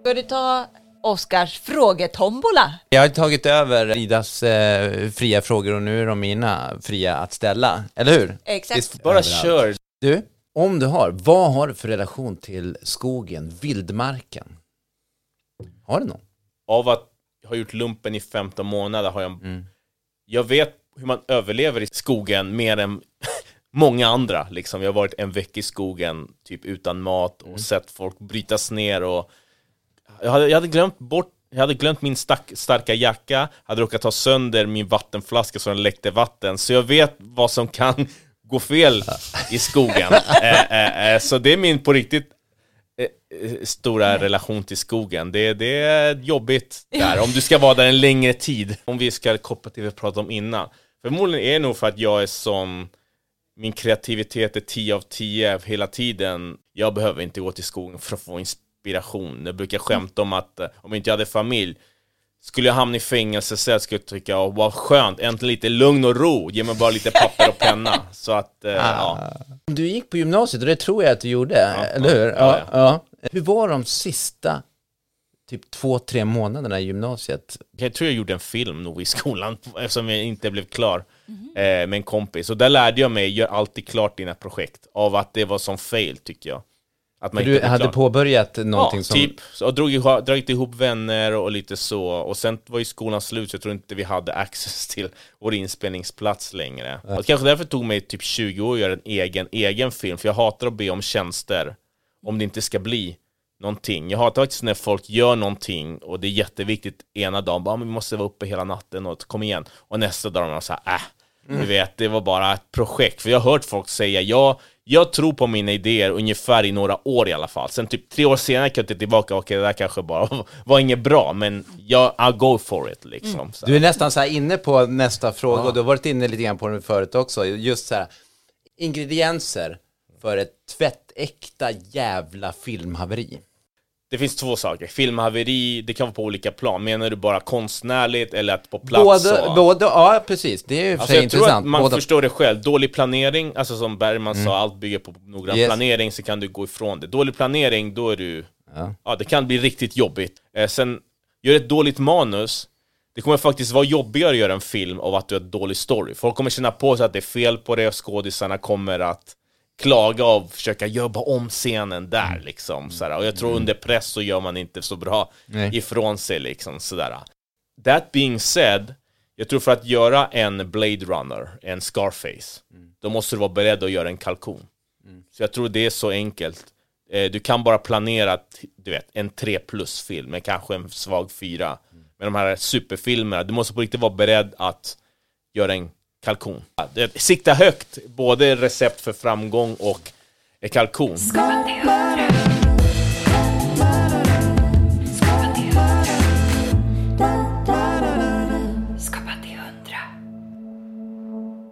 Ska du ta Oscars frågetombola. Jag har tagit över Idas eh, fria frågor och nu är de mina fria att ställa, eller hur? Exakt. Bara kör. Du, om du har, vad har du för relation till skogen, vildmarken? Har du någon? Av att jag har gjort lumpen i 15 månader har jag... Mm. Jag vet hur man överlever i skogen mer än många andra. Liksom. Jag har varit en vecka i skogen, typ utan mat Mm. och sett folk brytas ner och... Jag hade, jag hade glömt bort jag hade glömt min stack, starka jacka, hade råkat ta sönder min vattenflaska så den läckte vatten, så jag vet vad som kan gå fel i skogen. eh, eh, eh, så det är min på riktigt eh, eh, stora relation till skogen. Det, det är jobbigt där, om du ska vara där en längre tid. Om vi ska koppla till det vi pratade om innan. Förmodligen är det nog för att jag är som min kreativitet är 10 av 10 hela tiden. Jag behöver inte gå till skogen för att få inspiration. Jag brukar skämta om att eh, om inte jag hade familj skulle jag hamna i fängelse så jag skulle tycka, oh, vad skönt, äntligen lite lugn och ro, ge mig bara lite papper och penna. Så att, eh, ja. Du gick på gymnasiet och det tror jag att du gjorde, eller hur? ja, ja. Hur var de sista typ två, tre månaderna i gymnasiet? Jag tror jag gjorde en film nog i skolan eftersom jag inte blev klar eh, med en kompis. Och där lärde jag mig, gör alltid klart dina projekt. Av att det var som fail tycker jag. Att man Du hade klar. påbörjat någonting ja, som... typ. Och drog, ihop- dragit ihop vänner och lite så. Och sen var ju skolan slut så jag tror inte vi hade access till vår inspelningsplats längre. Och kanske därför tog mig typ 20 år att göra en egen, egen film. För jag hatar att be om tjänster. Om det inte ska bli någonting. Jag hatar faktiskt när folk gör någonting och det är jätteviktigt ena dagen, bara, "Ah, vi måste vara uppe hela natten och kom igen. Och nästa dag de så här, äh, du vet, det var bara ett projekt. För jag har hört folk säga, ja, jag tror på mina idéer ungefär i några år i alla fall. Sen typ tre år senare kan jag titta tillbaka, okej det där kanske bara var inget bra, men jag, I'll go for it liksom. Så. Du är nästan så inne på nästa fråga och du har varit inne lite grann på den förut också. Just så här, ingredienser för ett tvättäkta jävla filmhaveri. Det finns två saker, filmhaveri, det kan vara på olika plan. Menar du bara konstnärligt eller att på plats? Både, och... både, ja precis, det är ju Alltså jag tror att man Båda, förstår det själv. Dålig planering, alltså som Bergman sa, allt bygger på noggrann Yes. planering, så kan du gå ifrån det. Dålig planering, då är du... Ja. Ja, det kan bli riktigt jobbigt. Eh, sen, gör ett dåligt manus, det kommer faktiskt vara jobbigare att göra en film av att du har ett dålig story. Folk kommer känna på sig att det är fel på det och skådisarna kommer att klaga och försöka jobba om scenen där liksom. Sådär. Och jag tror under press så gör man inte så bra Nej. ifrån sig liksom sådär. That being said, jag tror för att göra en Blade Runner, en Scarface, då måste du vara beredd att göra en kalkon. Så jag tror det är så enkelt. Eh, Du kan bara planera, du vet, en 3 plus-film, men kanske en svag 4. Men de här superfilmerna, du måste på riktigt vara beredd att göra en kalkon. Sikta högt, både recept för framgång och kalkon.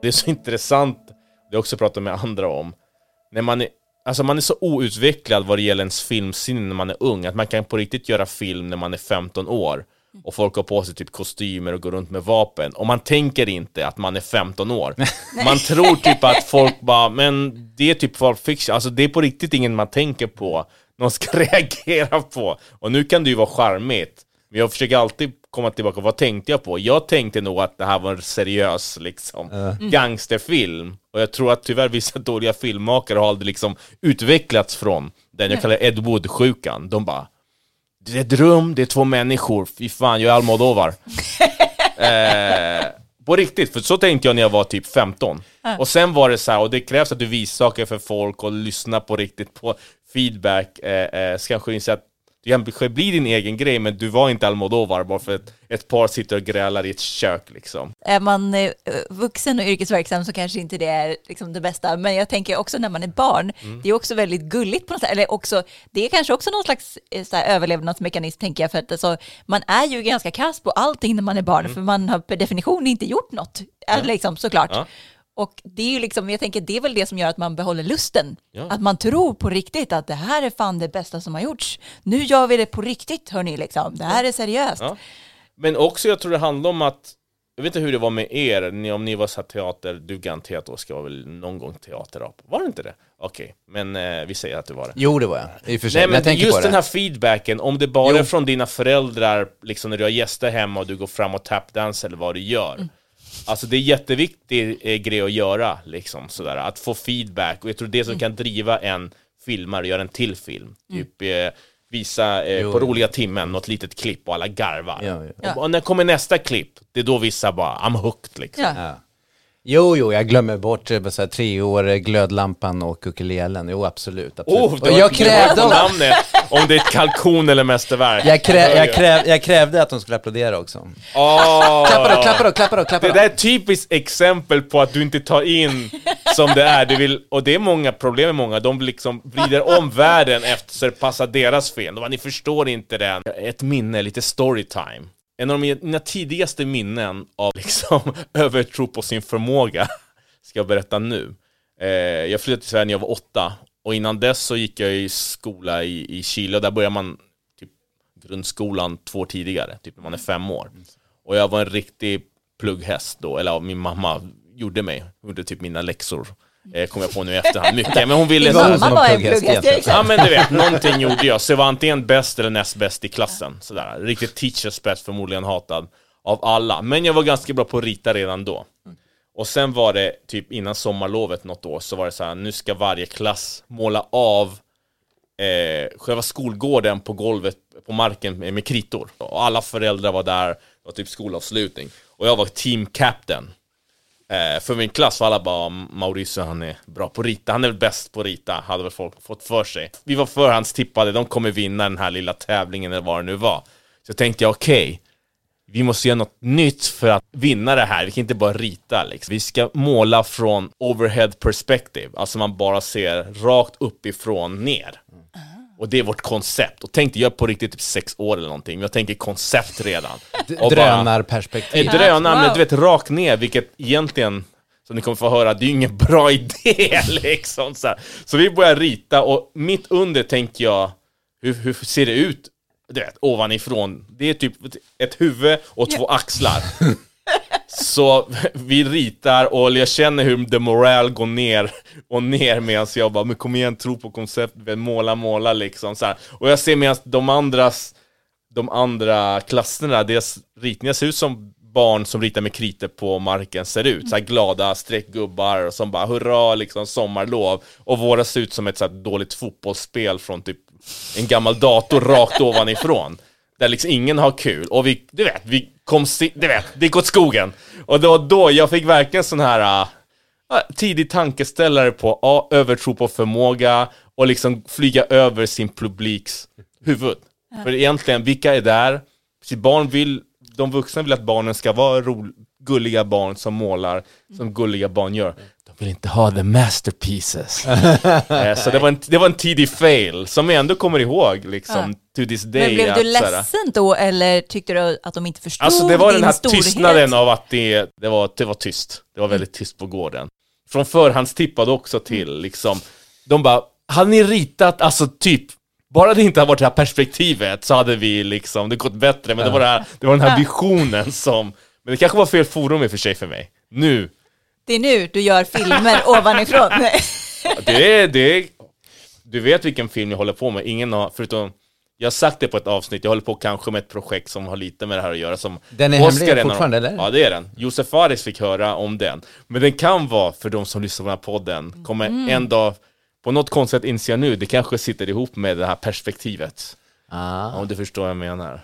Det är så intressant, det har också pratat med andra om, när man är, alltså man är så outvecklad vad det gäller ens filmsinne när man är ung, att man kan på riktigt göra film när man är 15 år och folk har på sig typ kostymer och går runt med vapen och man tänker inte att man är 15 år. Man tror typ att folk bara, men det är typ Pulp Fiction, alltså det är på riktigt ingen man tänker på, någon ska reagera på. Och nu kan det ju vara charmigt, men jag försöker alltid komma tillbaka, vad tänkte jag på? Jag tänkte nog att det här var en seriös liksom, gangsterfilm. Och jag tror att tyvärr vissa dåliga filmmakare har aldrig liksom utvecklats från den jag kallar Ed Wood-sjukan. De bara Det är ett rum, det är två människor, fy fan jag är Almodovar. eh, på riktigt, för så tänkte jag när jag var typ 15. Och sen var det så här, och det krävs att du visar saker för folk och lyssnar på riktigt på feedback. Eh, eh, så kanske inse att det kanske blir din egen grej, men du var inte Almodovar bara för att ett par sitter och grälar i ett kök liksom. Är man eh, vuxen och yrkesverksam så kanske inte det är liksom det bästa, men jag tänker också när man är barn, det är också väldigt gulligt på något sätt, eller också, det är kanske också någon slags eh, så här, överlevnadsmekanism tänker jag, för att alltså, man är ju ganska kass på allting när man är barn, för man har per definition inte gjort något, ja. liksom, såklart. Ja. Och det är ju liksom, jag tänker det är väl det som gör att man behåller lusten. Ja. Att man tror på riktigt att det här är fan det bästa som har gjorts. Nu gör vi det på riktigt hörni liksom. Det här är seriöst. Ja. Men också jag tror det handlar om att jag vet inte hur det var med er, ni, om ni var så här teater, du vara väl någon gång teaterap. Var det inte det? Okej, men eh, vi säger att det var det. Jo, det var jag. I och för sig. Nej men jag men tänker just på det. den här feedbacken, om det bara Jo. är från dina föräldrar, liksom när du har gäster hemma och du går fram och tapdance eller vad du gör. Mm. Alltså det är jätteviktig eh, grej att göra, liksom sådär, att få feedback. Och jag tror det Mm. som kan driva en filmare och göra en till film. Typ eh, visa eh, Jo, på roliga timmen något litet klipp och alla garvar. Ja. Ja. Och, och när kommer nästa klipp, det är då vissa bara, I'm hooked liksom. Ja. Ja. Jo, jo, jag glömmer bort eh, så här, tre år, eh, glödlampan och ukulelen. Jo, absolut. absolut. Oh, och jag krävde, namnet, om det är ett kalkon eller mästerverk. jag, krä, jag, kräv, jag krävde att de skulle applådera också. Åh. Klappa då, klappa då, klappa då, klappa Det där är ett typiskt exempel på att du inte tar in som det är. Du vill, och det är många problem med många. De liksom vrider om världen efter så det passar deras fel. De bara, ni förstår inte den. Ett minne, lite storytime. En av mina tidigaste minnen av liksom övertro på sin förmåga ska jag berätta nu. Eh, jag flyttade till Sverige när jag var åtta. Och innan dess så gick jag i skola i, i Chile och där börjar man typ grundskolan två år tidigare, typ när man är fem år. Och jag var en riktig plugghäst då, eller ja, min mamma gjorde mig, gjorde typ mina läxor. Eh, kom jag på nu i efterhand mycket, men hon ville var Mamma var en plugghäst ja, men du vet, någonting gjorde jag. Så jag var antingen bäst eller näst bäst i klassen. Sådär. Riktigt teachers best, förmodligen hatad av alla. Men jag var ganska bra på att rita redan då. Och sen var det typ innan sommarlovet något år så var det så här, nu ska varje klass måla av eh, själva skolgården på golvet, på marken med, med kritor. Och alla föräldrar var där, det var typ skolavslutning. Och jag var team captain. Eh, för min klass var alla bara Mauricio han är bra på att rita, han är väl bäst på att rita, hade väl folk fått för sig. Vi var förhandstippade, de kommer vinna den här lilla tävlingen eller vad det nu var. Så jag tänkte jag, okej, vi måste göra något nytt för att vinna det här, vi kan inte bara rita liksom. Vi ska måla från overhead perspective, alltså man bara ser rakt uppifrån ner. Och det är vårt koncept. Och tänkte jag på riktigt typ sex år eller någonting, men jag tänker koncept redan. Och bara- Drönarperspektiv. ett drönare, men Wow. du vet rakt ner, vilket egentligen som ni kommer få höra, det är ju ingen bra idé liksom. Så, här. så vi börjar rita och mitt under tänker jag, hur, hur ser det ut? Du vet, ovanifrån. Det är typ ett huvud och två axlar. Så vi ritar och jag känner hur the moral går ner och ner medan jag bara, men kom igen, tro på konceptet, måla, måla liksom så här. Och jag ser medan de andras, de andra klasserna, deras ritningar ser ut som barn som ritar med kritor på marken ser ut. Så här glada streckgubbar som bara hurra, liksom sommarlov. Och våra ser ut som ett så här dåligt fotbollsspel från typ en gammal dator rakt ovanifrån. Där liksom ingen har kul. Och vi, du vet, vi kom, du vet, det gick åt skogen. Och då, då jag fick verkligen sån här uh, tidig tankeställare på ja, övertro på förmåga och liksom flyga över sin publiks huvud. För egentligen, vilka är där? Sitt barn vill, de vuxna vill att barnen ska vara ro, gulliga barn som målar som gulliga barn gör. Vill inte ha the masterpieces. Eh, så det var, en, det var en tidig fail som jag ändå kommer ihåg liksom, to this day. Men blev du att ledsen då eller tyckte du att de inte förstod Alltså det var den din här storhet? tystnaden av att det, det, var, det var tyst. Det var väldigt tyst på gården. Från förhandstippade också till liksom, de bara, hade ni ritat, alltså typ, bara det inte hade varit det här perspektivet så hade vi liksom, det gått bättre. Men det var, det här, det var den här visionen som, men det kanske var fel forum i och för sig för mig. Nu, Det är nu du gör filmer ovanifrån. det är, det är, du vet vilken film jag håller på med, ingen har, förutom jag har sagt det på ett avsnitt, jag håller på kanske med ett projekt som har lite med det här att göra som Den är hemlig redan- fortfarande, eller? Ja det är den, Josef Fares fick höra om den Men den kan vara, för de som lyssnar på den här podden, kommer Mm. en dag På något konstigt inser jag nu, det kanske sitter ihop med det här perspektivet Ah. Om du förstår vad jag menar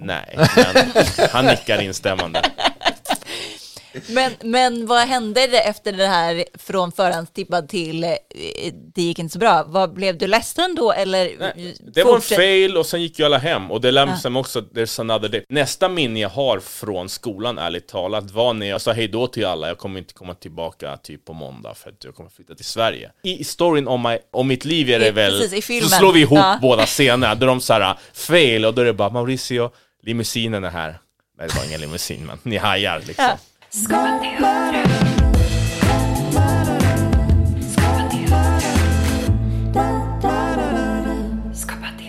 Nej, men han nickar instämmande Men, men vad hände det efter det här från förhandstippad till eh, det gick inte så bra? Vad, blev du ledsen då eller? Nej, Det var en fail och sen gick ju alla hem och det lär mig Ja. också, there's another day. Nästa minne jag har från skolan ärligt talat var när jag sa hej då till alla, jag kommer inte komma tillbaka typ på måndag för att jag kommer flytta till Sverige. I storyn om, my, om mitt liv är det I- väl, precis, så slår vi ihop Ja. båda scenerna, då är de såhär fail och då är det bara Mauricio, limousinen är här. Nej det var ingen limousin men ni hajar liksom. Ja. Skapa till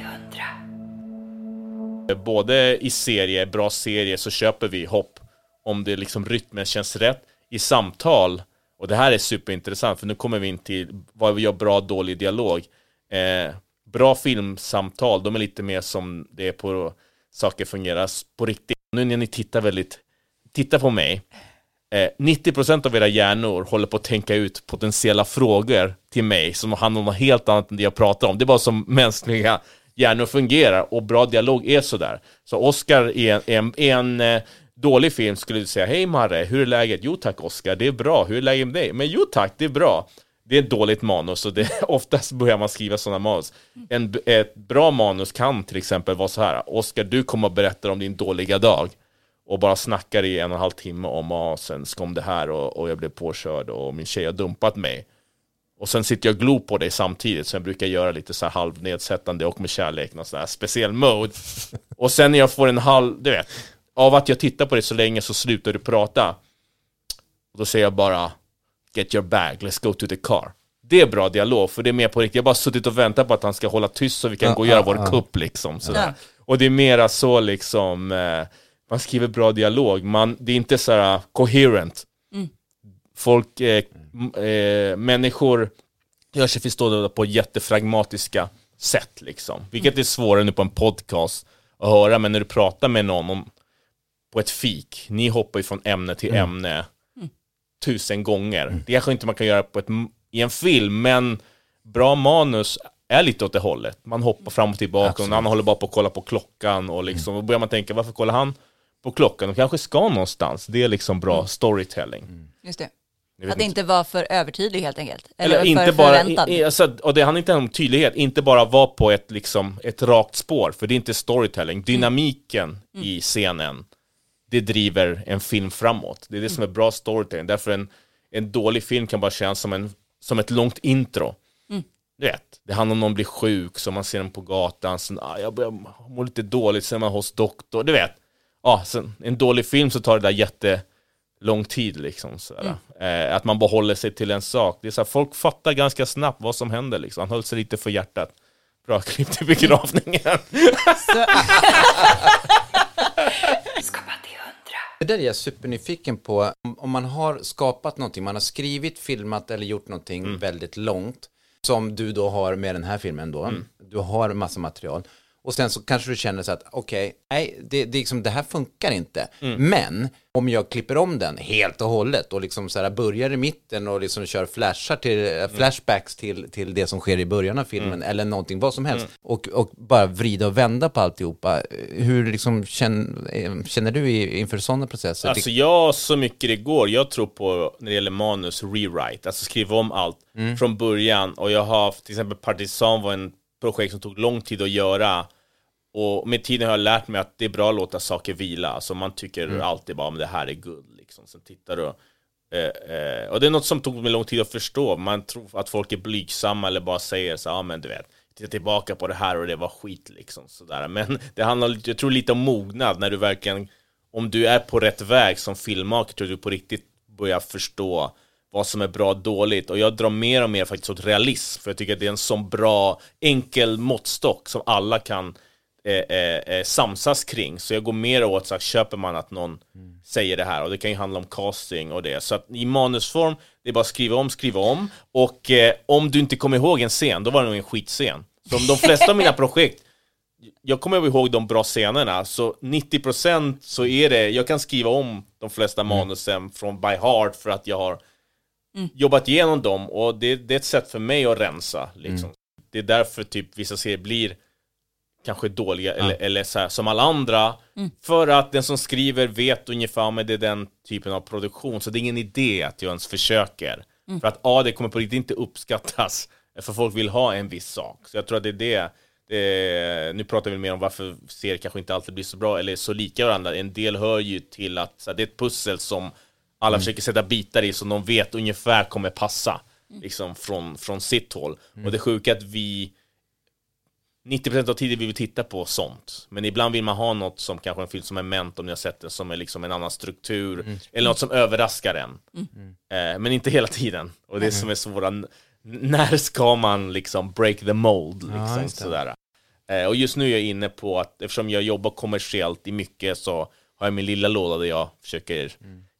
hundra. Både i serier, bra serier, så köper vi hopp om det liksom rytmen känns rätt. I samtal, och det här är superintressant för nu kommer vi in till vad vi gör bra och dålig dialog. Eh, bra filmsamtal, de är lite mer som det är på saker fungerar på riktigt. Nu när ni tittar väldigt, titta på mig. Eh, 90% av era hjärnor håller på att tänka ut potentiella frågor till mig som handlar om något helt annat än det jag pratar om. Det är bara som mänskliga hjärnor fungerar och bra dialog är sådär. Så Oscar är en, en, en eh, dålig film skulle du säga Hej Marre, hur är läget? Jo tack Oscar, det är bra. Hur är läget med dig? Men jo tack, det är bra. Det är ett dåligt manus och det, oftast börjar man skriva sådana manus. En, ett bra manus kan till exempel vara så här. Oscar, du kommer att berätta om din dåliga dag och bara snackar i en och en halv timme om ah, sen kom det här och, och jag blev påkörd och min tjej har dumpat mig. Och sen sitter jag och glor på dig samtidigt, så jag brukar göra lite så här halvnedsättande och med kärlek, någon sån här speciell mode. Och sen när jag får en halv, du vet, av att jag tittar på dig så länge så slutar du prata. Och då säger jag bara Get your bag, let's go to the car. Det är bra dialog, för det är mer på riktigt. Jag har bara suttit och väntat på att han ska hålla tyst så vi kan Ja, gå och göra ja, vår ja. kupp liksom. Sådär. Ja. Och det är mera så liksom, eh, man skriver bra dialog, man, det är inte så här coherent. Folk, eh, eh, människor gör sig förstådda på jättefragmatiska sätt liksom. Vilket är svårare nu på en podcast att höra, men när du pratar med någon om, på ett fik, ni hoppar ju från ämne till ämne tusen gånger. Det kanske inte man kan göra på ett, i en film, men bra manus är lite åt det hållet. Man hoppar fram och tillbaka och någon annan håller bara på att kolla på klockan och liksom, då börjar man tänka, varför kollar han på klockan? De kanske ska någonstans. Det är liksom bra storytelling. Just det. Jag Att inte vara för övertydlig helt enkelt. Eller, eller för inte bara, förväntad. i, alltså, och det handlar inte om tydlighet, inte bara vara på ett, liksom, ett rakt spår, för det är inte storytelling. Dynamiken i scenen, det driver en film framåt. Det är det som är bra storytelling. Därför en, en dålig film kan bara kännas som, en, som ett långt intro. Du vet, det handlar om någon blir sjuk, så man ser den på gatan, sen, ah, jag börjar må lite dåligt, sen är man hos doktor, du vet. Ah, sen, en dålig film så tar det där jätte lång tid liksom. Sådär. Eh, att man bara håller sig till en sak. Det är så här, folk fattar ganska snabbt vad som händer liksom. Han höll sig lite för hjärtat. Bra klipp till begravningen. Skapa till hundra. Det där är jag supernyfiken på. Om- Om man har skapat någonting, man har skrivit, filmat eller gjort någonting Mm. väldigt långt, som du då har med den här filmen då. Mm. Du har massa material. Och sen så kanske du känner så att okej, nej, det, det, liksom, det här funkar inte. Mm. Men om jag klipper om den helt och hållet och liksom så här börjar i mitten och liksom kör flashar till, Mm. eh, flashbacks till, till det som sker i början av filmen eller någonting, vad som helst. Och, och bara vrida och vända på alltihopa. Hur liksom känner, eh, känner du inför sådana processer? Alltså jag, så mycket det går, jag tror på, när det gäller manus, rewrite. Alltså skriva om allt från början. Och jag har, till exempel Partisan var en projekt som tog lång tid att göra. Och med tiden har jag lärt mig att det är bra att låta saker vila. Alltså man tycker alltid bara, men det här är guld liksom. Sen tittar du Eh, eh, och det är något som tog mig lång tid att förstå. Man tror att folk är blygsamma eller bara säger så ja ah, men du vet, titta tillbaka på det här och det var skit liksom. Sådär. Men det handlar, jag tror lite om mognad när du verkligen, om du är på rätt väg som filmmakare, tror du på riktigt börjar förstå vad som är bra och dåligt. Och jag drar mer och mer faktiskt åt realism, för jag tycker att det är en sån bra, enkel måttstock som alla kan eh, eh, eh, samsas kring. Så jag går mer åt så här, köper man att någon säger det här och det kan ju handla om casting och det. Så att i manusform, det är bara skriva om, skriva om. Och eh, om du inte kommer ihåg en scen, då var det nog en skitscen. Som de flesta av mina projekt, jag kommer ihåg de bra scenerna, så 90% så är det, jag kan skriva om de flesta manusen från by heart för att jag har jobbat igenom dem och det, det är ett sätt för mig att rensa. Liksom. Det är därför typ vissa serier blir kanske dåliga eller, eller så här, som alla andra. För att den som skriver vet ungefär om det är den typen av produktion. Så det är ingen idé att jag ens försöker. För att A, det kommer på riktigt inte uppskattas. För folk vill ha en viss sak. Så jag tror att det är det. det nu pratar vi mer om varför serier kanske inte alltid blir så bra eller så lika varandra. En del hör ju till att så här, det är ett pussel som alla försöker sätta bitar i som de vet ungefär kommer passa. Liksom från, från sitt håll. Och det sjuka är att vi 90% av tiden vill vi titta på sånt. Men ibland vill man ha något som kanske en film som är ment om ni har sett den, som är liksom en annan struktur. Eller något som överraskar en. Eh, men inte hela tiden. Och det som är svåra, när ska man liksom break the mold? Liksom, det. sådär. Eh, och just nu är jag inne på att eftersom jag jobbar kommersiellt i mycket så har jag min lilla låda där jag försöker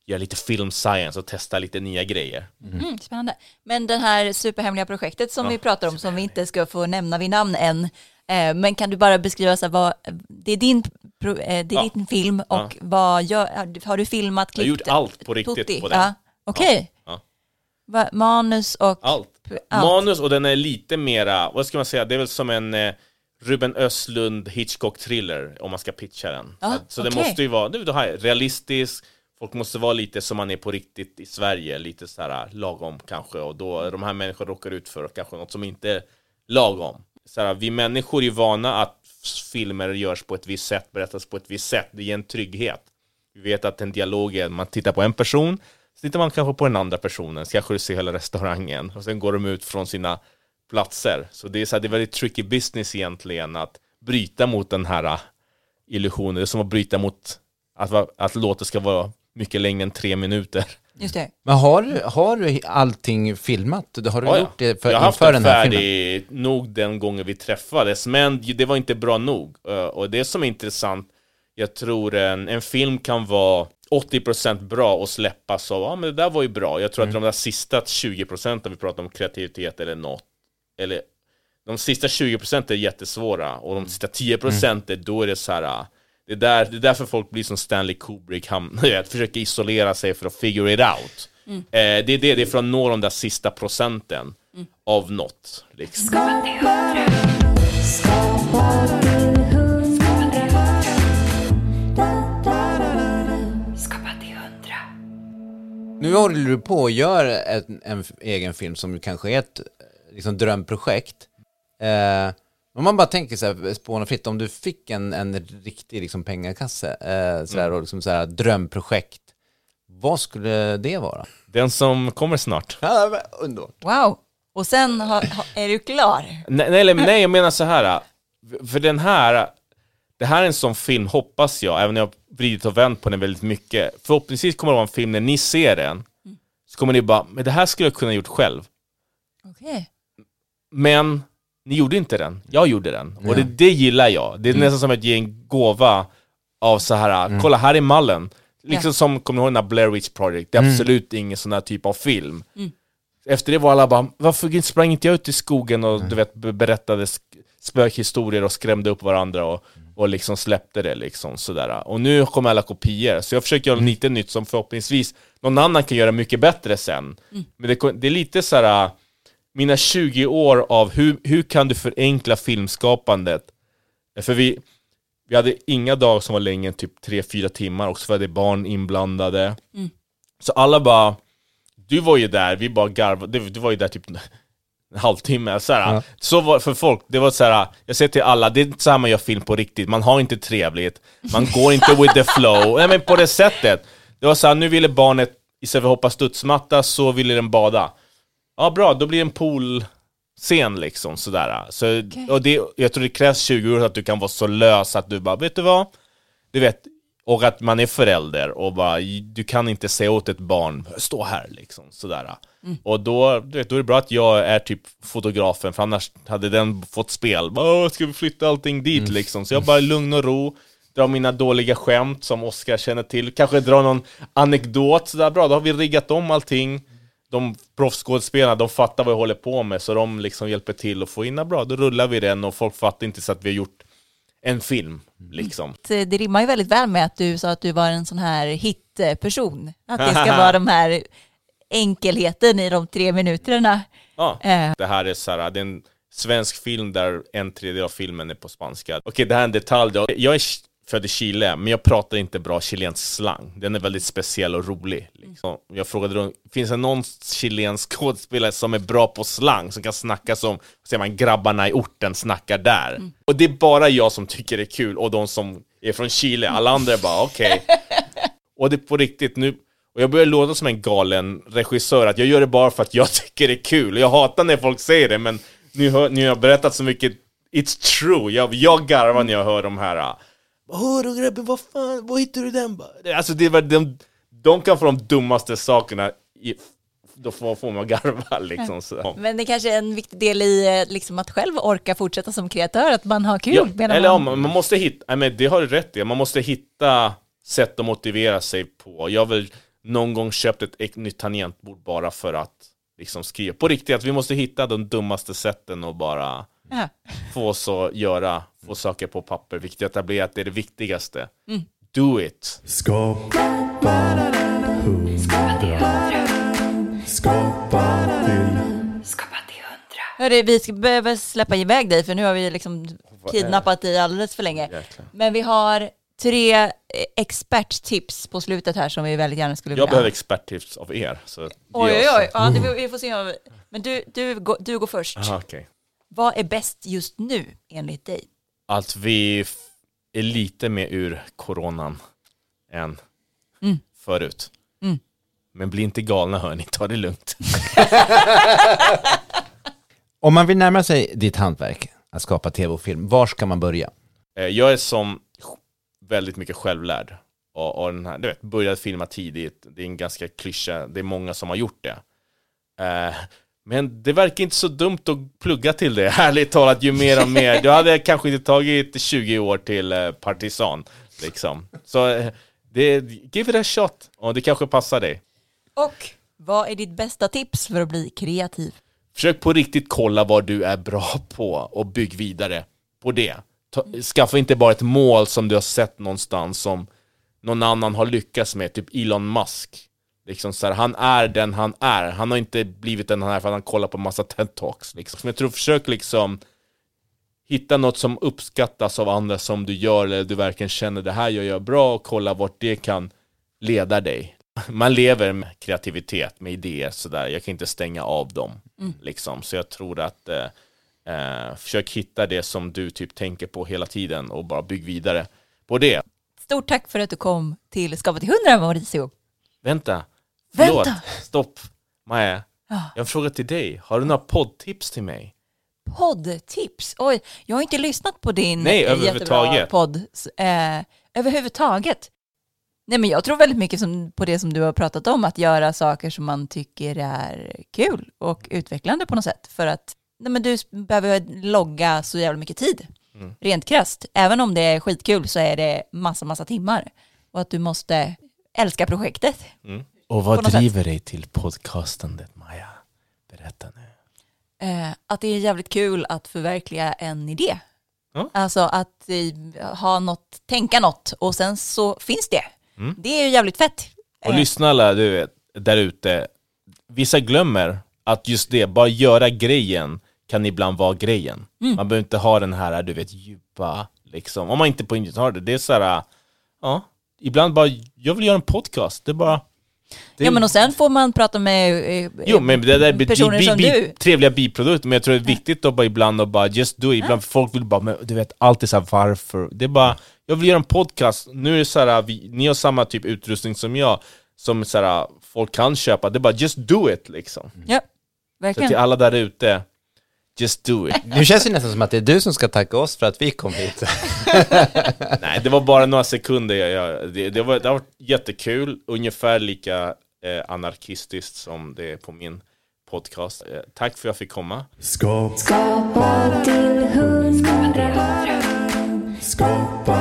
göra lite film science och testa lite nya grejer. Mm, spännande. Men det här superhemliga projektet som Ja, vi pratar om, som vi inte ska få nämna vid namn än, eh, men kan du bara beskriva så här, vad, det är din, eh, det är Ja. din film och Ja. vad gör, har du filmat, Jag har klippt? gjort allt på riktigt Tutti? på den. Ja. Okej. Ja. Va- Manus och... Allt. Allt. Manus och den är lite mera, vad ska man säga, det är väl som en eh, Ruben Östlund Hitchcock-thriller om man ska pitcha den. Ja, så det okej. måste ju vara, det här, realistisk, folk måste vara lite som man är på riktigt i Sverige, lite så här äh, lagom kanske, och då de här människorna råkar ut för kanske något som inte är lagom. Så här, vi människor är vana att filmer görs på ett visst sätt, berättas på ett visst sätt, det ger en trygghet. Vi vet att en dialog är, man tittar på en person, så tittar man kanske på den andra personen, så kanske du ser hela restaurangen, och sen går de ut från sina platser. Så det är, så här, det är väldigt tricky business egentligen att bryta mot den här äh, illusionen. Det är som att bryta mot att, att låten ska vara mycket längre än tre minuter. Just det. Men har du, har du allting filmat? Har du Ja, gjort det för, jag har haft den här filmen? färdig nog den gången vi träffades, men det var inte bra nog. Eh, Och det som är intressant, jag tror en, en film kan vara 80% bra och släppas av, ja men det där var ju bra. Jag tror Mm. att de där sista 20% om vi pratar om kreativitet eller något, eller de sista 20% är jättesvåra och de sista 10% är, då är det så här det är, där, det är därför folk blir som Stanley Kubrick, han försöker isolera sig för att figure it out. Eh, det är det, det är för att nå de där sista procenten av något. Liksom. Nu håller du på och gör en, en egen film som kanske är ett liksom, drömprojekt. Eh, om man bara tänker så här, spåna fritt, om du fick en, en riktig liksom, pengakasse, eh, så här, och liksom, så här, drömprojekt, vad skulle det vara? Den som kommer snart. Ja, underbart. Wow. Och sen har, har, är du klar? Nej, nej, nej, jag menar så här. För den här, det här är en sån film, hoppas jag, även om jag har vridit och vänt på den väldigt mycket. Förhoppningsvis kommer det vara en film, när ni ser den, så kommer ni bara, men det här skulle jag kunna gjort själv. Okej. Men ni gjorde inte den, jag gjorde den. Och det, det gillar jag. Det är nästan som att ge en gåva av så här, kolla här är mallen. Liksom som, kommer ni ihåg den här Blair Witch Project? Det är absolut ingen sån här typ av film. Efter det var alla bara, varför sprang inte jag ut i skogen och du vet, be- berättade sk- spökhistorier och skrämde upp varandra och, och liksom släppte det liksom sådär. Och nu kommer alla kopior, så jag försöker göra lite nytt som förhoppningsvis någon annan kan göra mycket bättre sen. Men det, det är lite så här mina 20 år av hur, hur kan du förenkla filmskapandet? För vi, vi hade inga dagar som var längre än typ 3-4 timmar, också för att det är barn inblandade. Så alla bara, du var ju där, vi bara garvade, du, du var ju där typ en halvtimme. Så, här, så var för folk, det var så här, jag säger till alla, det är inte så här man gör film på riktigt, man har inte trevligt, man går inte with the flow, nej men på det sättet. Det var så här, nu ville barnet, istället för att hoppa studsmatta, så ville den bada. Ja bra, då blir det en poolscen liksom sådär. Så, och det, jag tror det krävs 20 år att du kan vara så lös att du bara, vet du vad? Du vet, och att man är förälder och bara, du kan inte säga åt ett barn, stå här liksom, sådär. Och då, du vet, då är det bra att jag är typ fotografen, för annars hade den fått spel. Åh, ska vi flytta allting dit liksom? Så jag bara i lugn och ro, drar mina dåliga skämt som Oscar känner till, kanske drar någon anekdot, sådär bra, då har vi riggat om allting. De proffsskådespelarna, de fattar vad jag håller på med, så de liksom hjälper till att få in, "Ja, bra, då rullar vi den och folk fattar inte så att vi har gjort en film, liksom. Det det rimmar ju väldigt väl med att du sa att du var en sån här hitperson. Att det ska vara de här enkelheten i de tre minuterna. Ja. Eh. Det här är så här, det är en svensk film där en tredjedel av filmen är på spanska. Okej, det här är en detalj. Jag är född i Chile, men jag pratar inte bra chilensk slang. Den är väldigt speciell och rolig. Liksom. Jag frågade då, finns det någon chilensk skådespelare som är bra på slang, som kan snacka som, säger man, grabbarna i orten snackar där? Och det är bara jag som tycker det är kul, och de som är från Chile. Alla andra är bara, okej. Och det är på riktigt nu, och jag börjar låta som en galen regissör, att jag gör det bara för att jag tycker det är kul. Jag hatar när folk säger det, men nu, hör, nu har jag berättat så mycket, it's true. Jag, jag garvar när jag hör de här, Hör du grabben, vad fan, var hittar du den? Alltså det var, de, de kan få de dummaste sakerna, i, då får, får man garva liksom. Så. Men det kanske är en viktig del i eh, liksom, att själv orka fortsätta som kreatör, att man har kul. Ja, eller ja, man... man, man måste hitta, nej, men det har du rätt i, man måste hitta sätt att motivera sig på. Jag har väl någon gång köpt ett nytt tangentbord bara för att liksom skriva. På riktigt, att vi måste hitta de dummaste sätten och bara Få oss att göra, få saker på papper. Vilket jag etablerat, det är det viktigaste. Do it! Skapa hundra. Skapa till Skapa till hundra. Hörru, vi ska behöva släppa iväg dig för nu har vi liksom kidnappat dig alldeles för länge. Jäklar. Men vi har tre eh, experttips på slutet här som vi väldigt gärna skulle Jag vilja behöver ha. experttips av er. Så Oj, oj, oj. Ja, det, vi får se om... Men du, du, går- du går först. Aha, okej. Vad är bäst just nu enligt dig? Att vi är lite mer ur coronan än Mm. förut. Mm. Men bli inte galna hörni, ta det lugnt. Om man vill närma sig ditt hantverk, att skapa tv och film, var ska man börja? Eh, Jag är som väldigt mycket självlärd. Och, och den här, du vet, började filma tidigt, det är en ganska klyscha, det är många som har gjort det. Men det verkar inte så dumt att plugga till det, ärligt talat, ju mer och mer. Du hade kanske inte tagit 20 år till eh, partisan, liksom. Så eh, det, give it a shot, och det kanske passar dig. Och vad är ditt bästa tips för att bli kreativ? Försök på riktigt kolla vad du är bra på och bygg vidare på det. Skaffa inte bara ett mål som du har sett någonstans som någon annan har lyckats med, typ Elon Musk. Liksom så här, han är den han är. Han har inte blivit den han är för att han kollar på massa TED-talks. Liksom. Men jag tror försök liksom hitta något som uppskattas av andra som du gör eller du verkligen känner det här gör jag bra och kolla vart det kan leda dig. Man lever med kreativitet, med idéer sådär. Jag kan inte stänga av dem. Liksom. Så jag tror att eh, eh, försök hitta det som du typ tänker på hela tiden och bara bygg vidare på det. Stort tack för att du kom till Skapa till 100 Mauricio. Vänta, Vänta. förlåt, stopp. Maja, Ja. jag har en fråga till dig. Har du några poddtips till mig? Poddtips. Oj, jag har inte lyssnat på din Nej, eh, överhuvudtaget. podd. Eh, överhuvudtaget. Nej, men jag tror väldigt mycket som, på det som du har pratat om, att göra saker som man tycker är kul och utvecklande på något sätt. För att nej, men du behöver logga så jävla mycket tid. Mm. Rent krasst. Även om det är skitkul så är det massa, massa timmar. Och att du måste älska projektet. Och vad driver dig till podcastandet, Maja? Berätta nu. eh, att det är jävligt kul att förverkliga en idé. Ja. Alltså att eh, ha något, tänka något och sen så finns det. Mm. Det är ju jävligt fett. Och Eh, lyssna alla du vet, där ute. Vissa glömmer att just det, bara göra grejen kan ibland vara grejen. Mm. Man behöver inte ha den här, du vet, djupa, liksom. Om man inte på inget har det. Det är så här, ja, ibland bara, jag vill göra en podcast. Det är bara... Ja men och sen får man prata med eh, Jo men det där är personer bi, som bi, du. trevliga biprodukter, men jag tror det är viktigt att bara ibland och bara just do it. Ibland folk vill bara, men du vet, alltid så här varför? Det är bara, jag vill göra en podcast, nu är det så här, vi, ni har samma typ utrustning som jag, som så här, folk kan köpa, det är bara just do it liksom. Ja, Så verkligen. till alla där ute, just do it. Nu känns det nästan som att det är du som ska tacka oss för att vi kom hit. Nej, det var bara några sekunder, jag, jag, det, det, var, det har varit jättekul, ungefär lika eh, anarkistiskt som det är på min podcast. Eh, tack för att jag fick komma. Skapa Skapa till hundra. Skapa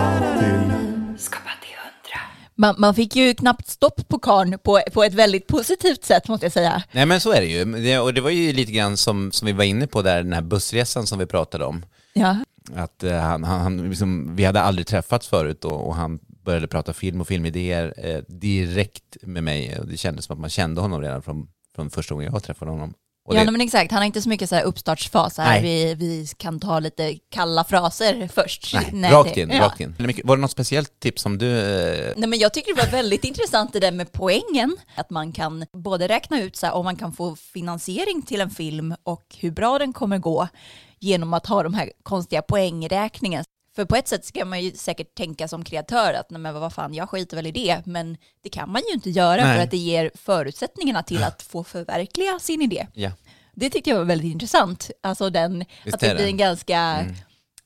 Man, man fick ju knappt stopp på karn på, på ett väldigt positivt sätt måste jag säga. Nej men så är det ju. Det, och det var ju lite grann som, som vi var inne på där, den här bussresan som vi pratade om. Ja, Att eh, han, han, han liksom, vi hade aldrig träffats förut och, och han började prata film och filmidéer eh, direkt med mig. Och det kändes som att man kände honom redan från, från första gången jag träffade honom. Och ja det, men exakt. Han har inte så mycket så här uppstartsfas här. Nej. Vi, vi kan ta lite kalla fraser först. nej, rakt det- in, ja. rakt in. Var det något speciellt tips som du... Eh, Nej, men jag tycker det var väldigt intressant det där med poängen. Att man kan både räkna ut så här, om man kan få finansiering till en film och hur bra den kommer gå genom att ha de här konstiga poängräkningen. För på ett sätt ska man ju säkert tänka som kreatör att nej men vad fan, jag skiter väl i det. Men det kan man ju inte göra Nej. för att det ger förutsättningarna till att få förverkliga sin idé. ja. Det tyckte jag var väldigt intressant. Alltså den, Visst att det blir en ganska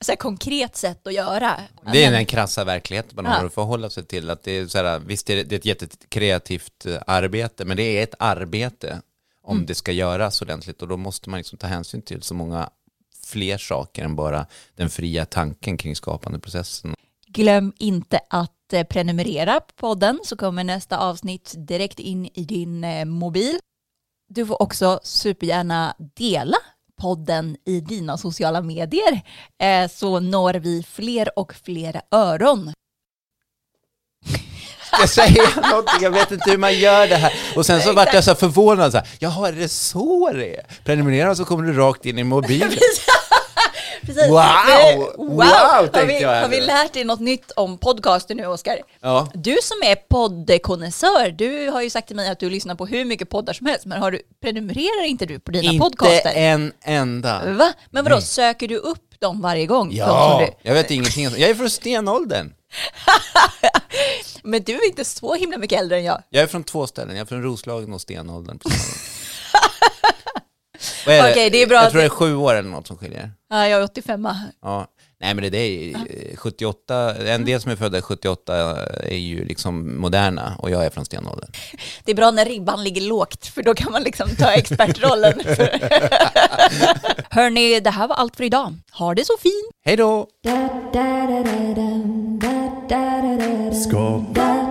så här, konkret sätt att göra. Det är den krassa verkligheten man Ja. har att förhålla sig till. Att det är så här, visst, det är det är ett jättekreativt eh, arbete, men det är ett arbete om Mm. det ska göras ordentligt och då måste man liksom ta hänsyn till så många fler saker än bara den fria tanken kring skapandeprocessen. Glöm inte att eh, prenumerera på podden så kommer nästa avsnitt direkt in i din eh, mobil. Du får också supergärna dela podden i dina sociala medier eh, så når vi fler och fler öron. Jag säga någonting? Jag vet inte hur man gör det här. Och sen så vart jag så förvånad, så här, jaha, är det så det är? Prenumerera så kommer du rakt in i mobilen. Precis. Wow! Eh, Wow, har, vi, jag har vi lärt dig något nytt om podcaster nu, Oskar? Ja. Du som är poddkonnässör, du har ju sagt till mig att du lyssnar på hur mycket poddar som helst, men har du, prenumererar inte du på dina Inte podcaster? en enda. Va? Men vadå, söker du upp dem varje gång? Ja, du, jag vet ingenting. Jag är från stenåldern. men du är inte så himla mycket äldre än jag. Jag är från två ställen. Jag är från Roslagen och stenåldern. Vad är det? Okej, det är bra Jag att- tror det är sju år eller något som skiljer. Ja, jag är 85 Ja. Nej men det, är eh, 78, en del som är födda 78 är ju liksom moderna och jag är från stenåldern. Det är bra när ribban ligger lågt, för då kan man liksom ta expertrollen. Hörni, det här var allt för idag. Ha det så fint! Hej då! Skapa